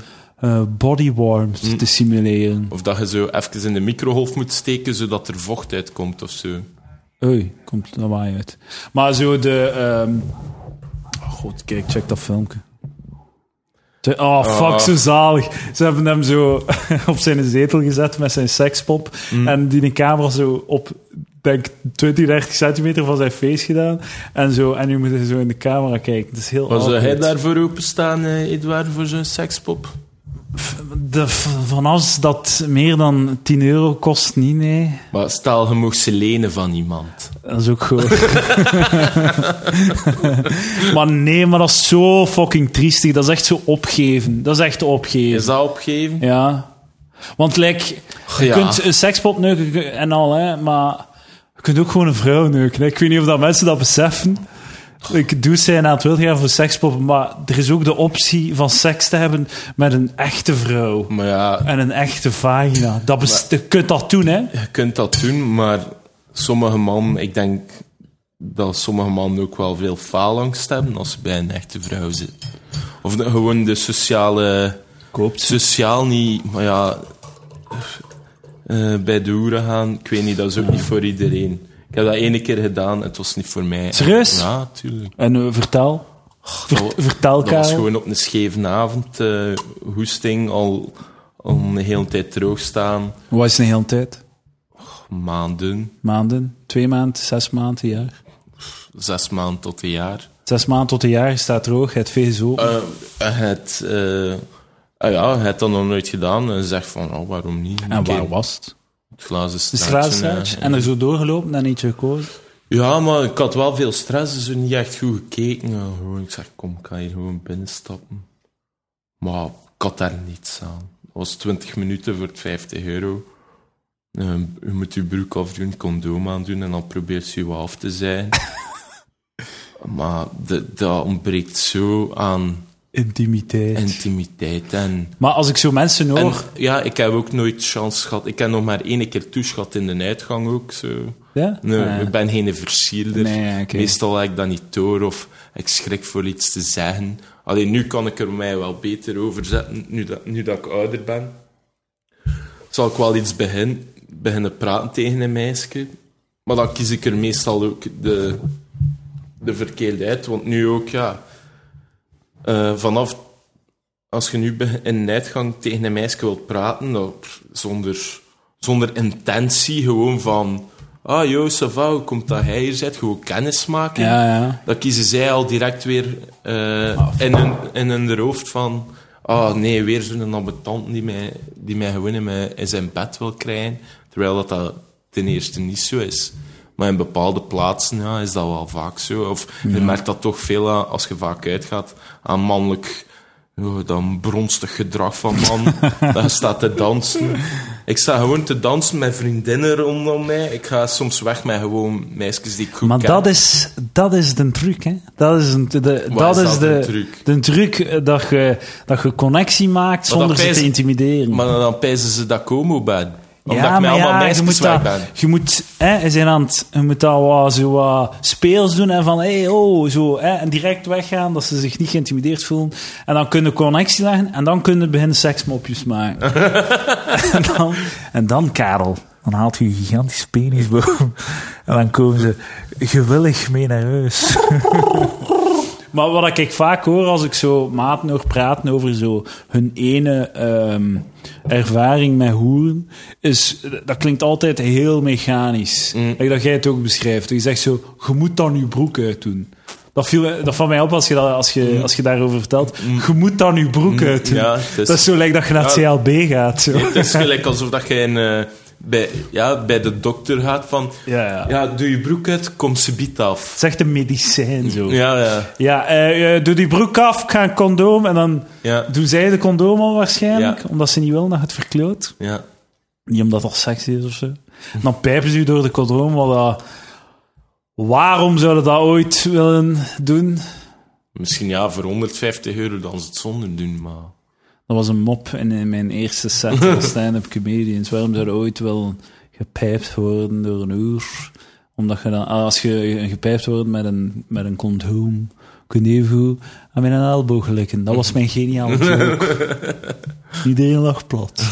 body warmth Mm. te simuleren. Of dat je zo even in de microgolf moet steken, zodat er vocht uitkomt of zo. Oei, komt lawaai uit. Maar zo de... ehm Oh god, kijk, check dat filmpje. Oh, fuck, Ah. zo zalig. Ze hebben hem zo op zijn zetel gezet met zijn sekspop. Mm. En die de camera zo op, denk 20, 30 centimeter van zijn face gedaan. En, zo, en nu moet hij zo in de camera kijken. Het is heel Was awkward. hij daarvoor openstaan, eh, Edouard, voor zo'n sekspop? De, van als dat meer dan 10 euro kost, niet, nee. Maar stel, je mocht ze lenen van iemand. Dat is ook goed. maar nee, maar dat is zo fucking triestig. Dat is echt zo opgeven. Dat is echt opgeven. Is dat opgeven? Ja. Want like, je Ja. kunt een sekspop neuken en al, hè, maar je kunt ook gewoon een vrouw neuken. hè. Ik weet niet of dat mensen dat beseffen. Ik doe zijn aan het wil gaan voor sekspoppen, maar er is ook de optie van seks te hebben met een echte vrouw. Maar ja, En een echte vagina. Dat bes- je kunt dat doen, hè? je kunt dat doen, maar sommige mannen, ik denk dat sommige mannen ook wel veel faalangst hebben als ze bij een echte vrouw zitten. Of de- gewoon de sociale... Koopt Sociaal niet, maar ja... eh, bij de hoeren gaan, ik weet niet, dat is ook niet voor iedereen. Ik heb dat ene keer gedaan, het was niet voor mij. Serieus? Ja, tuurlijk. En eh, vertel. Ver- Dat- vertel, Dat was gewoon op een scheve avond, eh, hoesting, al, al een hele tijd droog staan, Wat is een hele tijd? maanden, Maanden? Twee maanden? Zes maanden? Een jaar? zes maanden tot een jaar. Zes maanden tot een jaar je staat droog, het VSO. Eh, en het, ah ja, had dat nog nooit gedaan en zegt van, oh, waarom niet? En waar was het? Het glazen eh, En er zo doorgelopen en eentje gekozen. Ja, maar ik had wel veel stress, dus niet echt goed gekeken. Ja, gewoon, ik zeg, kom, ik ga hier gewoon binnenstappen. Maar ik had daar niets aan. Het was 20 minuten voor het 50 euro. Ehm, u moet uw broek afdoen, condoom aandoen en dan probeert ze u af te zijn. maar dat ontbreekt zo aan Intimiteit. intimiteit. En, maar als ik zo mensen hoor... en ja, ik heb ook nooit chance gehad. Ik heb nog maar één keer toeschat in de uitgang ook. Zo. ja? Nee, Ah, ik ben geen versierder. Nee. Meestal heb ik dat niet door of ik schrik voor iets te zeggen. Alleen nu kan ik er mij wel beter over zetten, nu dat, nu dat ik ouder ben. Zal ik wel iets begin, beginnen praten tegen een meisje. Maar dan kies ik er meestal ook de, de verkeerde uit. Want nu ook, ja... eh, vanaf... Als je nu in uitgang tegen een meisje wilt praten, zonder, zonder intentie, gewoon van... Ah, va, hoe komt dat hij hier zit? Gewoon kennis maken. Ja, ja. Dan kiezen zij al direct weer eh, in, hun, in hun hoofd van... Ah, nee, weer zo'n ambetant die mij, die mij gewoon in, mijn, in zijn bed wil krijgen. Terwijl dat, dat ten eerste niet zo is. Maar in bepaalde plaatsen ja, is dat wel vaak zo. Of je merkt dat toch veel aan, als je vaak uitgaat aan mannelijk... Oh, dan bronstig gedrag van man. je staat te dansen. Ik sta gewoon te dansen met vriendinnen rondom mij. Ik ga soms weg met gewoon meisjes die ik goed Maar ken. dat is, dat is de truc, hè. Dat is, een, de, dat is dat, de, de truc? de truc eh, dat je, dat je connectie maakt Maar zonder ze te intimideren. Maar dan pijzen ze dat Como ben. Omdat ik met allemaal je meisjes moet, weg dat, ben. je moet, hè, zijn aan het, je moet dat wat, zo wat speels doen en van, hey, oh, zo, hè, en direct weggaan, dat ze zich niet geïntimideerd voelen. En dan kunnen connectie leggen en dan kunnen beginnen seksmopjes maken. en, dan, en dan, Karel, dan haalt je een gigantische penis boven. En dan komen ze gewillig mee naar huis. Maar wat ik vaak hoor als ik zo maten hoor praten over zo hun ene ehm, ervaring met hoeren, is dat klinkt altijd heel mechanisch. Like dat jij het ook beschrijft. Je zegt zo, je moet dan je broek uit doen. Dat, viel, dat valt mij op als je, dat, als, je, als je daarover vertelt. Je moet dan je broek uit doen. Ja, is- dat is zo like dat je naar het CLB gaat. Zo. Het is gelijk alsof dat je in, eh, bij, ja, bij de dokter gaat van... Ja, ja. Ja, doe je broek uit, kom subiet af. Het is echt een medicijn zo. Ja, ja. Ja, eh, eh, doe die broek af, ik ga een condoom. En dan Ja, doen zij de condoom al waarschijnlijk, Ja. omdat ze niet willen dat het verkloot. ja. Niet omdat dat sexy is of zo. Dan pijpen ze u door de condoom. Wat dat... Waarom zouden dat ooit willen doen? Misschien ja, voor 150 euro dan ze het zonder doen, maar... Dat was een mop in, in mijn eerste set als stand-up comedians. Waarom zou je ooit wel gepijpt worden door een uur? Omdat je dan, als je gepijpt wordt met een, met een condoom, kun je even aan mijn elleboog likken. Dat was mijn geniale joke. Iedereen lag plat.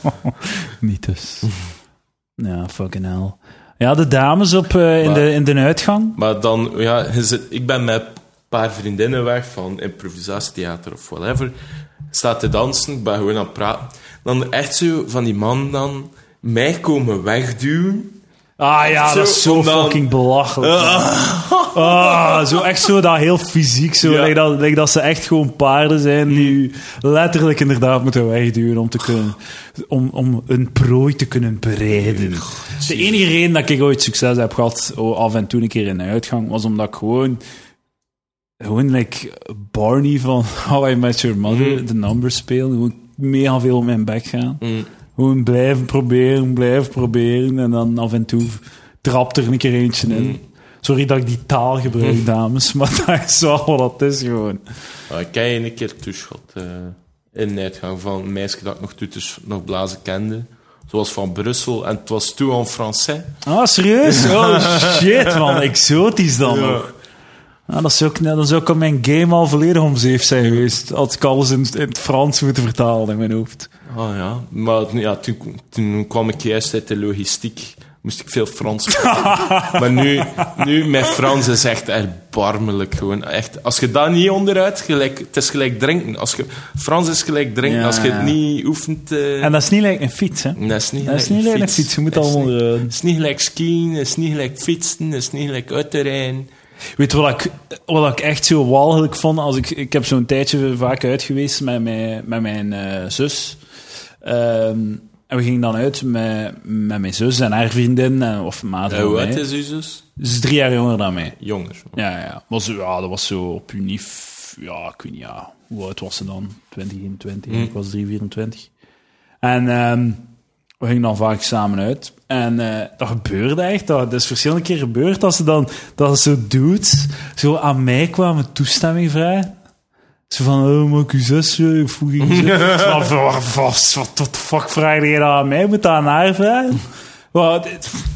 Niet dus. Ja, fucking hell. Ja, de dames op, eh, in, Maar- de, in de uitgang. Maar dan, ja, ik ben met een paar vriendinnen weg van improvisatietheater of whatever. Staat te dansen, ik ben gewoon aan het praten. Dan echt zo van die man dan mij komen wegduwen. Ah ja, Zo, dat is zo dan- fucking belachelijk. Ah, zo echt zo dat heel fysiek zo. Ja. Like dat, like dat ze echt gewoon paarden zijn die u letterlijk inderdaad moeten wegduwen om te kunnen... Om, om een prooi te kunnen bereiden. De enige reden dat ik ooit succes heb gehad, oh, af en toe een keer in de uitgang, was omdat ik gewoon... Gewoon like Barney van How I Met Your Mother, de numbers spelen. Gewoon mega veel op mijn bek gaan. Mm. Gewoon blijven proberen, blijven proberen. En dan af en toe trapt er een keer eentje in. Sorry dat ik die taal gebruik, dames, maar dat is wel wat het is gewoon. Maar ik heb je een keer toeschot eh in de uitgang van een meisje dat ik nog toeters nog blazen kende. Zoals van Brussel. En het was toen en français. Ah, serieus? Oh shit, man. Exotisch dan Ja. nog. Ah, dat, zou zou ik op mijn game al volledig om zeef zijn geweest. Als ik alles in, in het Frans moeten vertalen in mijn hoofd. Ah ja, maar ja, toen, toen kwam ik juist uit de logistiek. Moest ik veel Frans spreken. maar nu, nu, mijn Frans is echt erbarmelijk gewoon. Echt, als je dat niet onderuit, gelijk, het is gelijk drinken. Als je, Frans is gelijk drinken. Ja, als je het ja. niet oefent... eh, En dat is niet like een fiets, hè? dat is niet Dat is gelijk niet like een fiets. Je moet Dat is allemaal... niet- eh, Het is niet gelijk skiën, het is niet gelijk fietsen, het is niet gelijk uitrijden. Weet je wat ik, wat ik echt zo walgelijk vond? Als ik, ik heb zo'n tijdje vaak uit geweest met mijn, met mijn eh, zus. Ehm, en we gingen dan uit met, met mijn zus en haar vriendin, eh, of maat hoe oud is uw zus? Ze is drie jaar jonger dan mij. Jonger. Ja, ja. Was, ja dat was zo op unief... Ja, ik weet niet, ja. Hoe oud was ze dan? 20, 21. Hm. Ik was 3, 24. En ehm, we gingen dan vaak samen uit. En eh, dat gebeurde echt. Dat, is verschillende keer gebeurd. Dat ze dan, dat ze dudes zo aan mij kwamen toestemming vragen. Zo van, oh, mag ik uw zus eh, voegen? Zo van, wat, wat, de fuck vraag je dat aan mij? Moet dat aan haar vragen? Wat,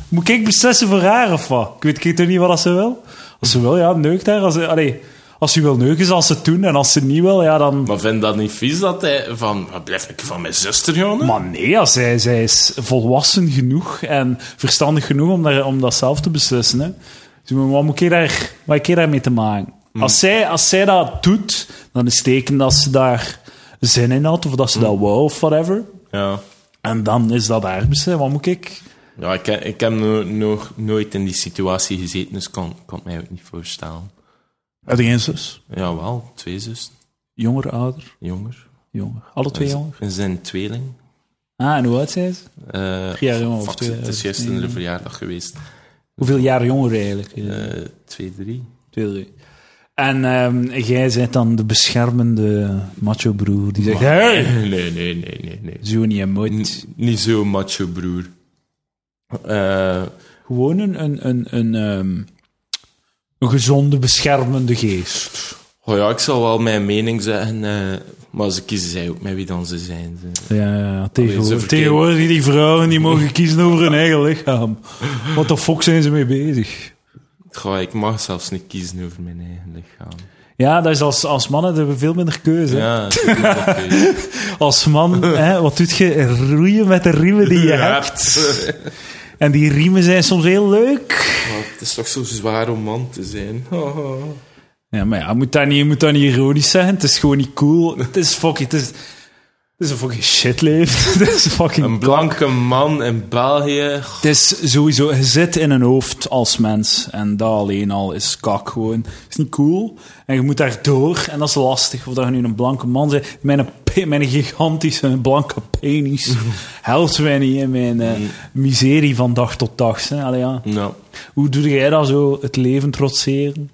moet ik beslissen voor haar of wat? Ik weet, ik weet toch niet wat ze wil? Als ze wil, ja, neukt haar. Als, ze- allee, als ze wil neuken, zal ze het doen. En als ze niet wil, ja, dan... Maar vind dat niet vies dat hij van... Wat blijf ik van mijn zuster gaan? hè? Maar nee, als zij, zij is volwassen genoeg en verstandig genoeg om, daar, om dat zelf te beslissen. Hè. Dus wat moet ik daar, wat ik daarmee te maken? Als, zij, als zij dat doet, dan is het teken dat ze daar zin in had, of dat ze dat wou, of whatever. Ja. En dan is dat haar beslissing. Wat moet ik... Ja, ik, ik heb no- nog nooit in die situatie gezeten, dus kan, kan het mij ook niet voorstellen. Heb je geen zus? Jawel, twee zussen, Jonger, ouder? jonger. Jonger. Alle twee jonger? Ze zijn tweeling. Ah, en hoe oud zijn ze? Drie jaar jonger of fuck, twee- Het is nee. een verjaardag geweest. Hoeveel jaar jonger eigenlijk? Eh, twee, drie. Twee, drie. En ehm, jij bent dan de beschermende macho-broer die zegt... Hey! Nee, nee, nee, nee, nee. Zo niet, je moet... N- niet zo macho, broer. Eh, Gewoon een, een, een, een, ehm, een gezonde, beschermende geest. oh ja, ik zal wel mijn mening zeggen. eh, Maar ze kiezen zij ook met wie dan ze zijn. Ze- Ja, ja, tegenwoordig, tegenwoordig die vrouwen die mogen kiezen over hun eigen lichaam. Wat de fuck zijn ze mee bezig? Goh, ik mag zelfs niet kiezen over mijn eigen lichaam. Ja, dat is als, als mannen hebben we veel minder keuze. Ja, dat is ook oké. Als man, hè, wat doet je? Roeien met de riemen die je hebt. En die riemen zijn soms heel leuk. Maar het is toch zo zwaar om man te zijn. Ja, maar ja, je moet dat niet, je moet dat niet ironisch zeggen. Het is gewoon niet cool. Het is fucking... Het is, het is een fucking shitleven. Het is fucking... Een blanke man in België. Het is sowieso... Je zit in een hoofd als mens. En dat alleen al is kak gewoon. Het is niet cool. En je moet daar door. En dat is lastig. Of dat je nu een blanke man bent. Mijn, mijn gigantische blanke penis helpt mij niet in mijn eh, miserie van dag tot dag. Hè. Allee, ja. Hoe doe jij dat zo? Het leven trotseren?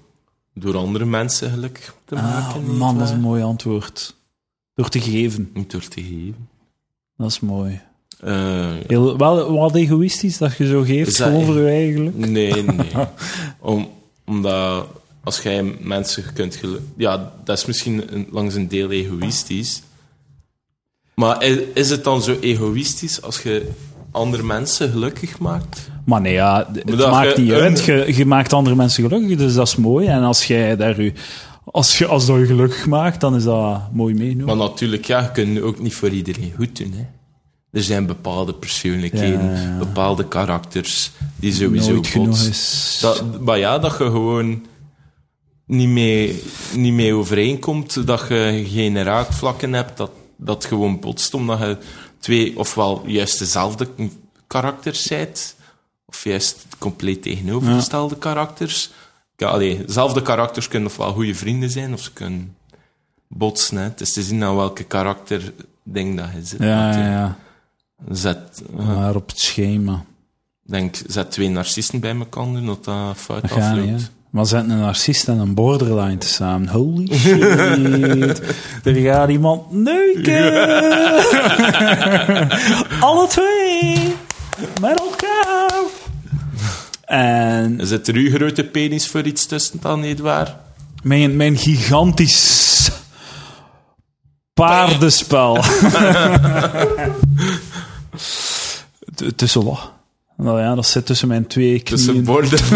door andere mensen gelukkig te Ah, maken. niet man, dat is een mooi antwoord. Door te geven. Niet door te geven. Dat is mooi. Eh, Heel, wel wat egoïstisch dat je zo geeft, dat gewoon echt? voor je eigenlijk. nee, nee. Om, omdat als jij mensen kunt Ja, dat is misschien een- langs een deel egoïstisch. Maar is, het dan zo egoïstisch als je andere mensen gelukkig maakt? Maar nee, ja, het dat maakt niet uit. Je, je maakt andere mensen gelukkig, dus dat is mooi. En als jij daar je, als, je, als dat je gelukkig maakt, dan is dat mooi meegenomen. Maar natuurlijk, ja, je kunt ook niet voor iedereen goed doen. Hè. Er zijn bepaalde persoonlijkheden, Ja, ja, ja. bepaalde karakters die sowieso Nooit is. Dat, maar ja, dat je gewoon niet mee, niet mee overeenkomt, dat je geen raakvlakken hebt, dat dat gewoon botst, omdat je twee, ofwel juist dezelfde karakters zijt, of juist compleet tegenovergestelde karakters. Ja, allee, dezelfde karakters kunnen ofwel goede vrienden zijn, of ze kunnen botsen. Hè. Het is te zien aan welke karakter ding dat je zit. ja, ja, ja. Zet, eh, Maar op het schema. denk, zet twee narcisten bij elkaar, dat dat fout Dat gaat niet, afloopt. Maar zetten een narcist en een borderline te samen. Holy shit. er gaat iemand neuken. Alle twee. Met. En Zit er uw grote penis voor iets tussen dan, niet waar? mijn, mijn gigantisch paardenspel. Tussen wat? Nou ja, dat zit tussen mijn twee knieën. Tussen borden.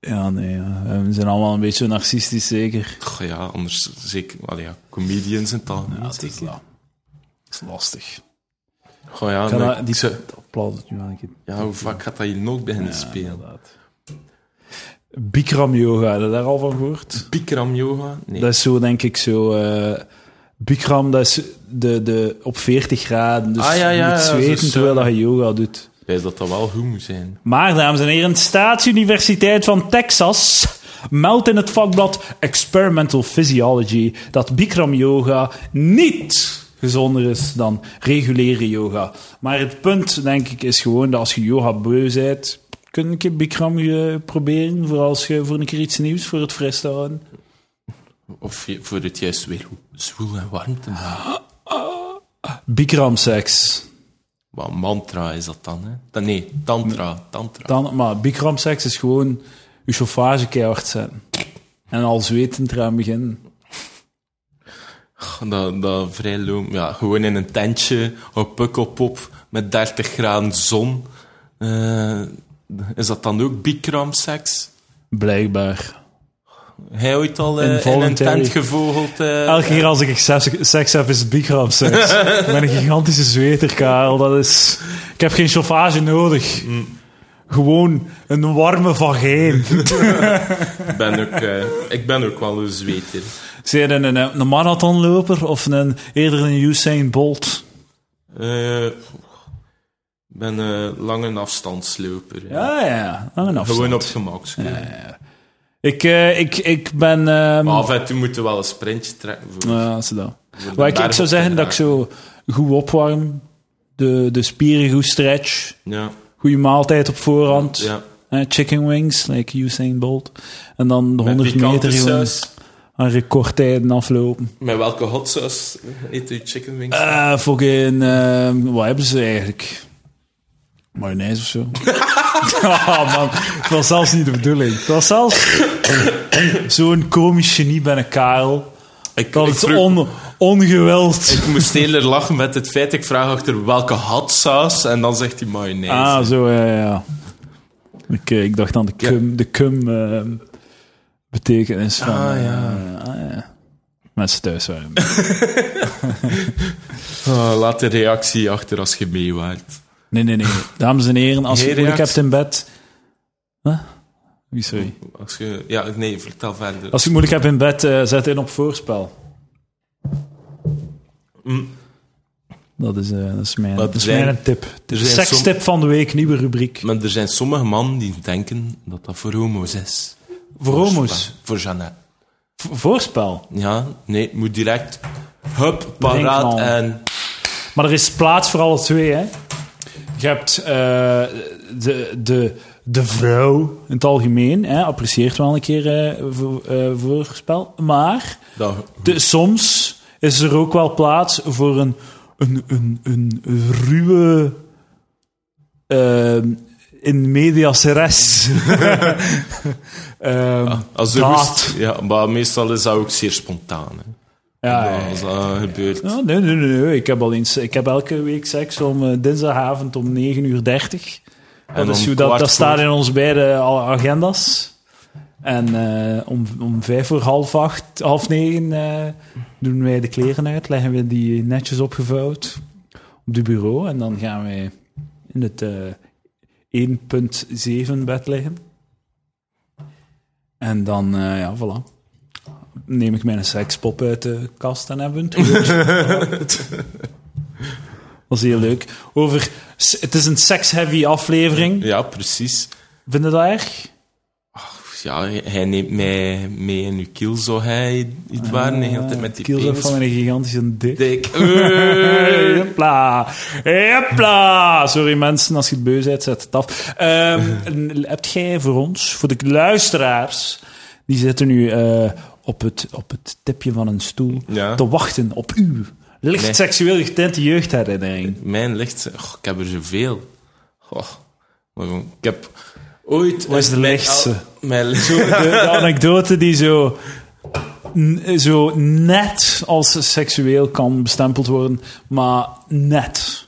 Ja, nee, ja. we zijn allemaal een beetje narcistisch, zeker. Goh, ja, anders zeker. Wel ja, comedians en tal. Ja, dat is, dat. Dat is lastig. Goh, ja, die ze- applaus nu keer. ja, hoe vaak gaat dat hier nog beginnen spelen? inderdaad. Bikram yoga, heb je daar al van gehoord? Bikram yoga? Nee. Dat is zo, denk ik, zo... eh Bikram, dat is de, de, op 40 graden. Dus Ah, ja, zweten zo terwijl dat je yoga doet. Wijs dat dat wel goed moet zijn. Maar, dames en heren, Staatsuniversiteit van Texas meldt in het vakblad Experimental Physiology dat Bikram yoga niet gezonder is dan reguliere yoga. Maar het punt, denk ik, is gewoon dat als je yoga beu bent, kun je een Bikram eh, proberen, voor als je voor een keer iets nieuws voor het fris te houden. Of je, voor het juist weer zwoel en warm te maken. Bikram seks. Wat mantra is dat dan, hè? Dan, nee, tantra. tantra. Dan, maar Bikram seks is gewoon je chauffage keihard zetten. En al zwetend eraan beginnen. Dat, dat vrij loom, ja, gewoon in een tentje op Pukkelpop met 30 graden zon. Eh, is dat dan ook Bikram seks? Blijkbaar. Hij ooit al eh, in een tent gevogeld? eh, Elke keer als ik seks, heb, is het Bikram seks. ik ben een gigantische zweter, Karel. Dat is... Ik heb geen chauffage nodig. Gewoon een warme vagijn. ik, ben ook, ik ben ook wel een zweter. Zijn een, een, een marathonloper of een, eerder een Usain Bolt? Eh, Ik ben een lange afstandsloper. hè. Ja, ja. Lange afstand. Gewoon op gemak. Ik, eh, ik, ik ben... ehm, Maar af en toe moeten we wel een sprintje trekken. Voor, Ja, is dat. Maar ik, zou zeggen dat ik zo goed opwarm. De, de spieren goed stretch. Ja, Goede maaltijd op voorhand. ja. Eh, chicken wings, like Usain Bolt. En dan de Met 100 pikante meter gewoon aan recordtijden aflopen. Met welke hot sauce eet u chicken wings? Eh fucking, eh, wat hebben ze eigenlijk? Mayonaise of zo. Ah man, het was zelfs niet de bedoeling. Het was zelfs zo'n komisch genie bij een Karel. Ik, Dat ik het vroeg- on, ongewild. ik moest eerder lachen met het feit, ik vraag achter welke hadsaus, en dan zegt hij mayonaise. Ah, zo, ja, ja. Ik, eh, ik dacht aan de cum, de cum betekenis van... Ah, eh, ja. ah, ja. Mensen thuis waren. Ah, laat de reactie achter als je mee waart. Nee, nee, nee. Dames en heren, als je moeilijk hebt in bed... Huh? Wie, sorry. Als je, ja, nee, vertel verder. Als je moeilijk hebt in bed, eh, zet in op voorspel. Mm. Dat is, eh, dat is mijn, dat is zijn- mijn tip. Sekstip van de week, nieuwe rubriek. Maar er zijn sommige mannen die denken dat dat voor homo's is. Voor. Voor Jeannette. V- Voorspel. Ja, nee, het moet direct... Hup, paraat en... Maar er is plaats voor alle twee, hè. Je hebt eh, de, de, de vrouw in het algemeen, hè, apprecieert wel een keer voor, eh, voorspel. Maar Dat, de, soms is er ook wel plaats voor een, een, een, een ruwe... in medias res. Ehm, als er daad. moest- ja, maar meestal is dat ook zeer spontaan. Hè. ja, ja, ja. Als dat gebeurt. Ja, nee, nee, nee, nee. Ik heb, al eens, ik heb elke week seks om eh, dinsdagavond om 9 uur 30. En dat, is hoe dat, dat staat in onze beide agenda's. En eh, om, om vijf voor half acht, half negen eh, doen wij de kleren uit, leggen we die netjes opgevouwd op het bureau. En dan gaan wij in het 1.7 bed liggen. En dan, eh, ja, voilà. Neem ik mijn sekspop uit de kast en hebben we. Dat was heel leuk. Over, het is een sex-heavy aflevering. Ja, precies. Vind je dat erg? Ja, hij neemt mij mee in uw kiel, zo hij iets waar, de hele tijd met die Kiel zo penis. van een gigantische dik. Dik. Hopla. Hopla. Sorry mensen, als je het beu bent, zet het af. Ehm, en hebt jij voor ons, voor de luisteraars, die zitten nu eh, op, het, op het tipje van een stoel Ja. te wachten op uw licht Nee. seksueel getinte jeugdherinnering. Mijn licht... Oh, ik heb er zoveel. Gewoon, Ik heb ooit... Wat is de mijn- Mijn, De, de anekdote die zo, n- zo net als seksueel kan bestempeld worden, maar net.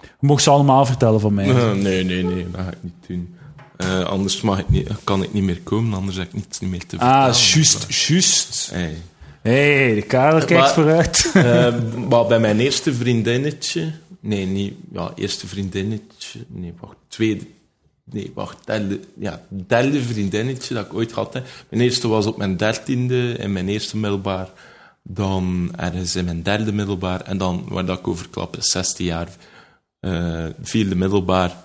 Je mocht ze allemaal vertellen van mij. Nee, nee, nee, dat ga ik niet doen. Eh, anders mag ik niet, kan ik niet meer komen, anders heb ik niets niet meer te vertellen. ah, juist, juist. Hey. Hé, hey, de kader kijkt Maar- vooruit. Eh, maar bij mijn eerste vriendinnetje... Nee, niet... Ja, eerste vriendinnetje... Nee, wacht. Tweede... Nee, wacht. Derde, ja, derde vriendinnetje dat ik ooit had. Hè. Mijn eerste was op mijn dertiende in mijn eerste middelbaar. Dan ergens in mijn derde middelbaar. En dan, waar dat ik over klap, is 16 jaar. eh vierde middelbaar.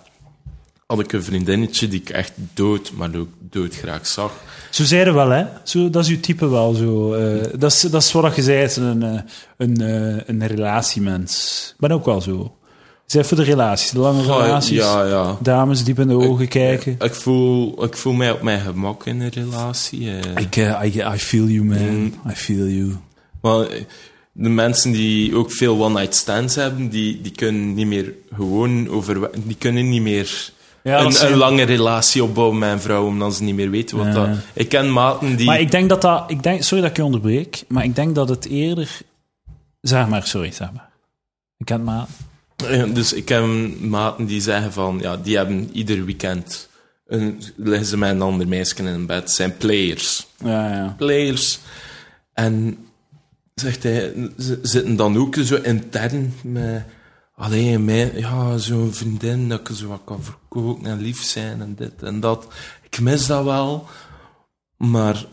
Had ik een vriendinnetje die ik echt dood, maar ook dood graag zag. Zo zei je wel, hè? Zo, dat is uw type wel zo. eh, dat, is, dat is wat je zei, een, eh, een, eh, een relatiemens. Ben ook wel zo. Zeg voor de relaties, de lange relaties. Ja, ja. Dames diep in de ogen kijken. Ik voel, ik voel mij op mijn gemak in een relatie. eh. Ik, eh, I, I feel you, man. Mm. I feel you. Maar eh, de mensen die ook veel one-night stands hebben, die, die kunnen niet meer gewoon over... Die kunnen niet meer Ja, is- een, een lange relatie opbouwen met een vrouw, omdat ze niet meer weten wat Ja. dat... Ik ken maten die... Maar ik denk dat dat... Ik denk, sorry dat ik je onderbreek, maar ik denk dat het eerder... Zeg maar, sorry, zeg maar. Ik ken. Eh, Dus ik heb maten die zeggen van... Ja, die hebben ieder weekend... Een, liggen ze met een ander meisje in bed. zijn players. Ja, ja. players. En zegt hij, ze zitten dan ook zo intern met alleen mij, ja, zo'n vriendin dat ik zo wat kan verkopen en lief zijn en dit en dat. Ik mis dat wel, maar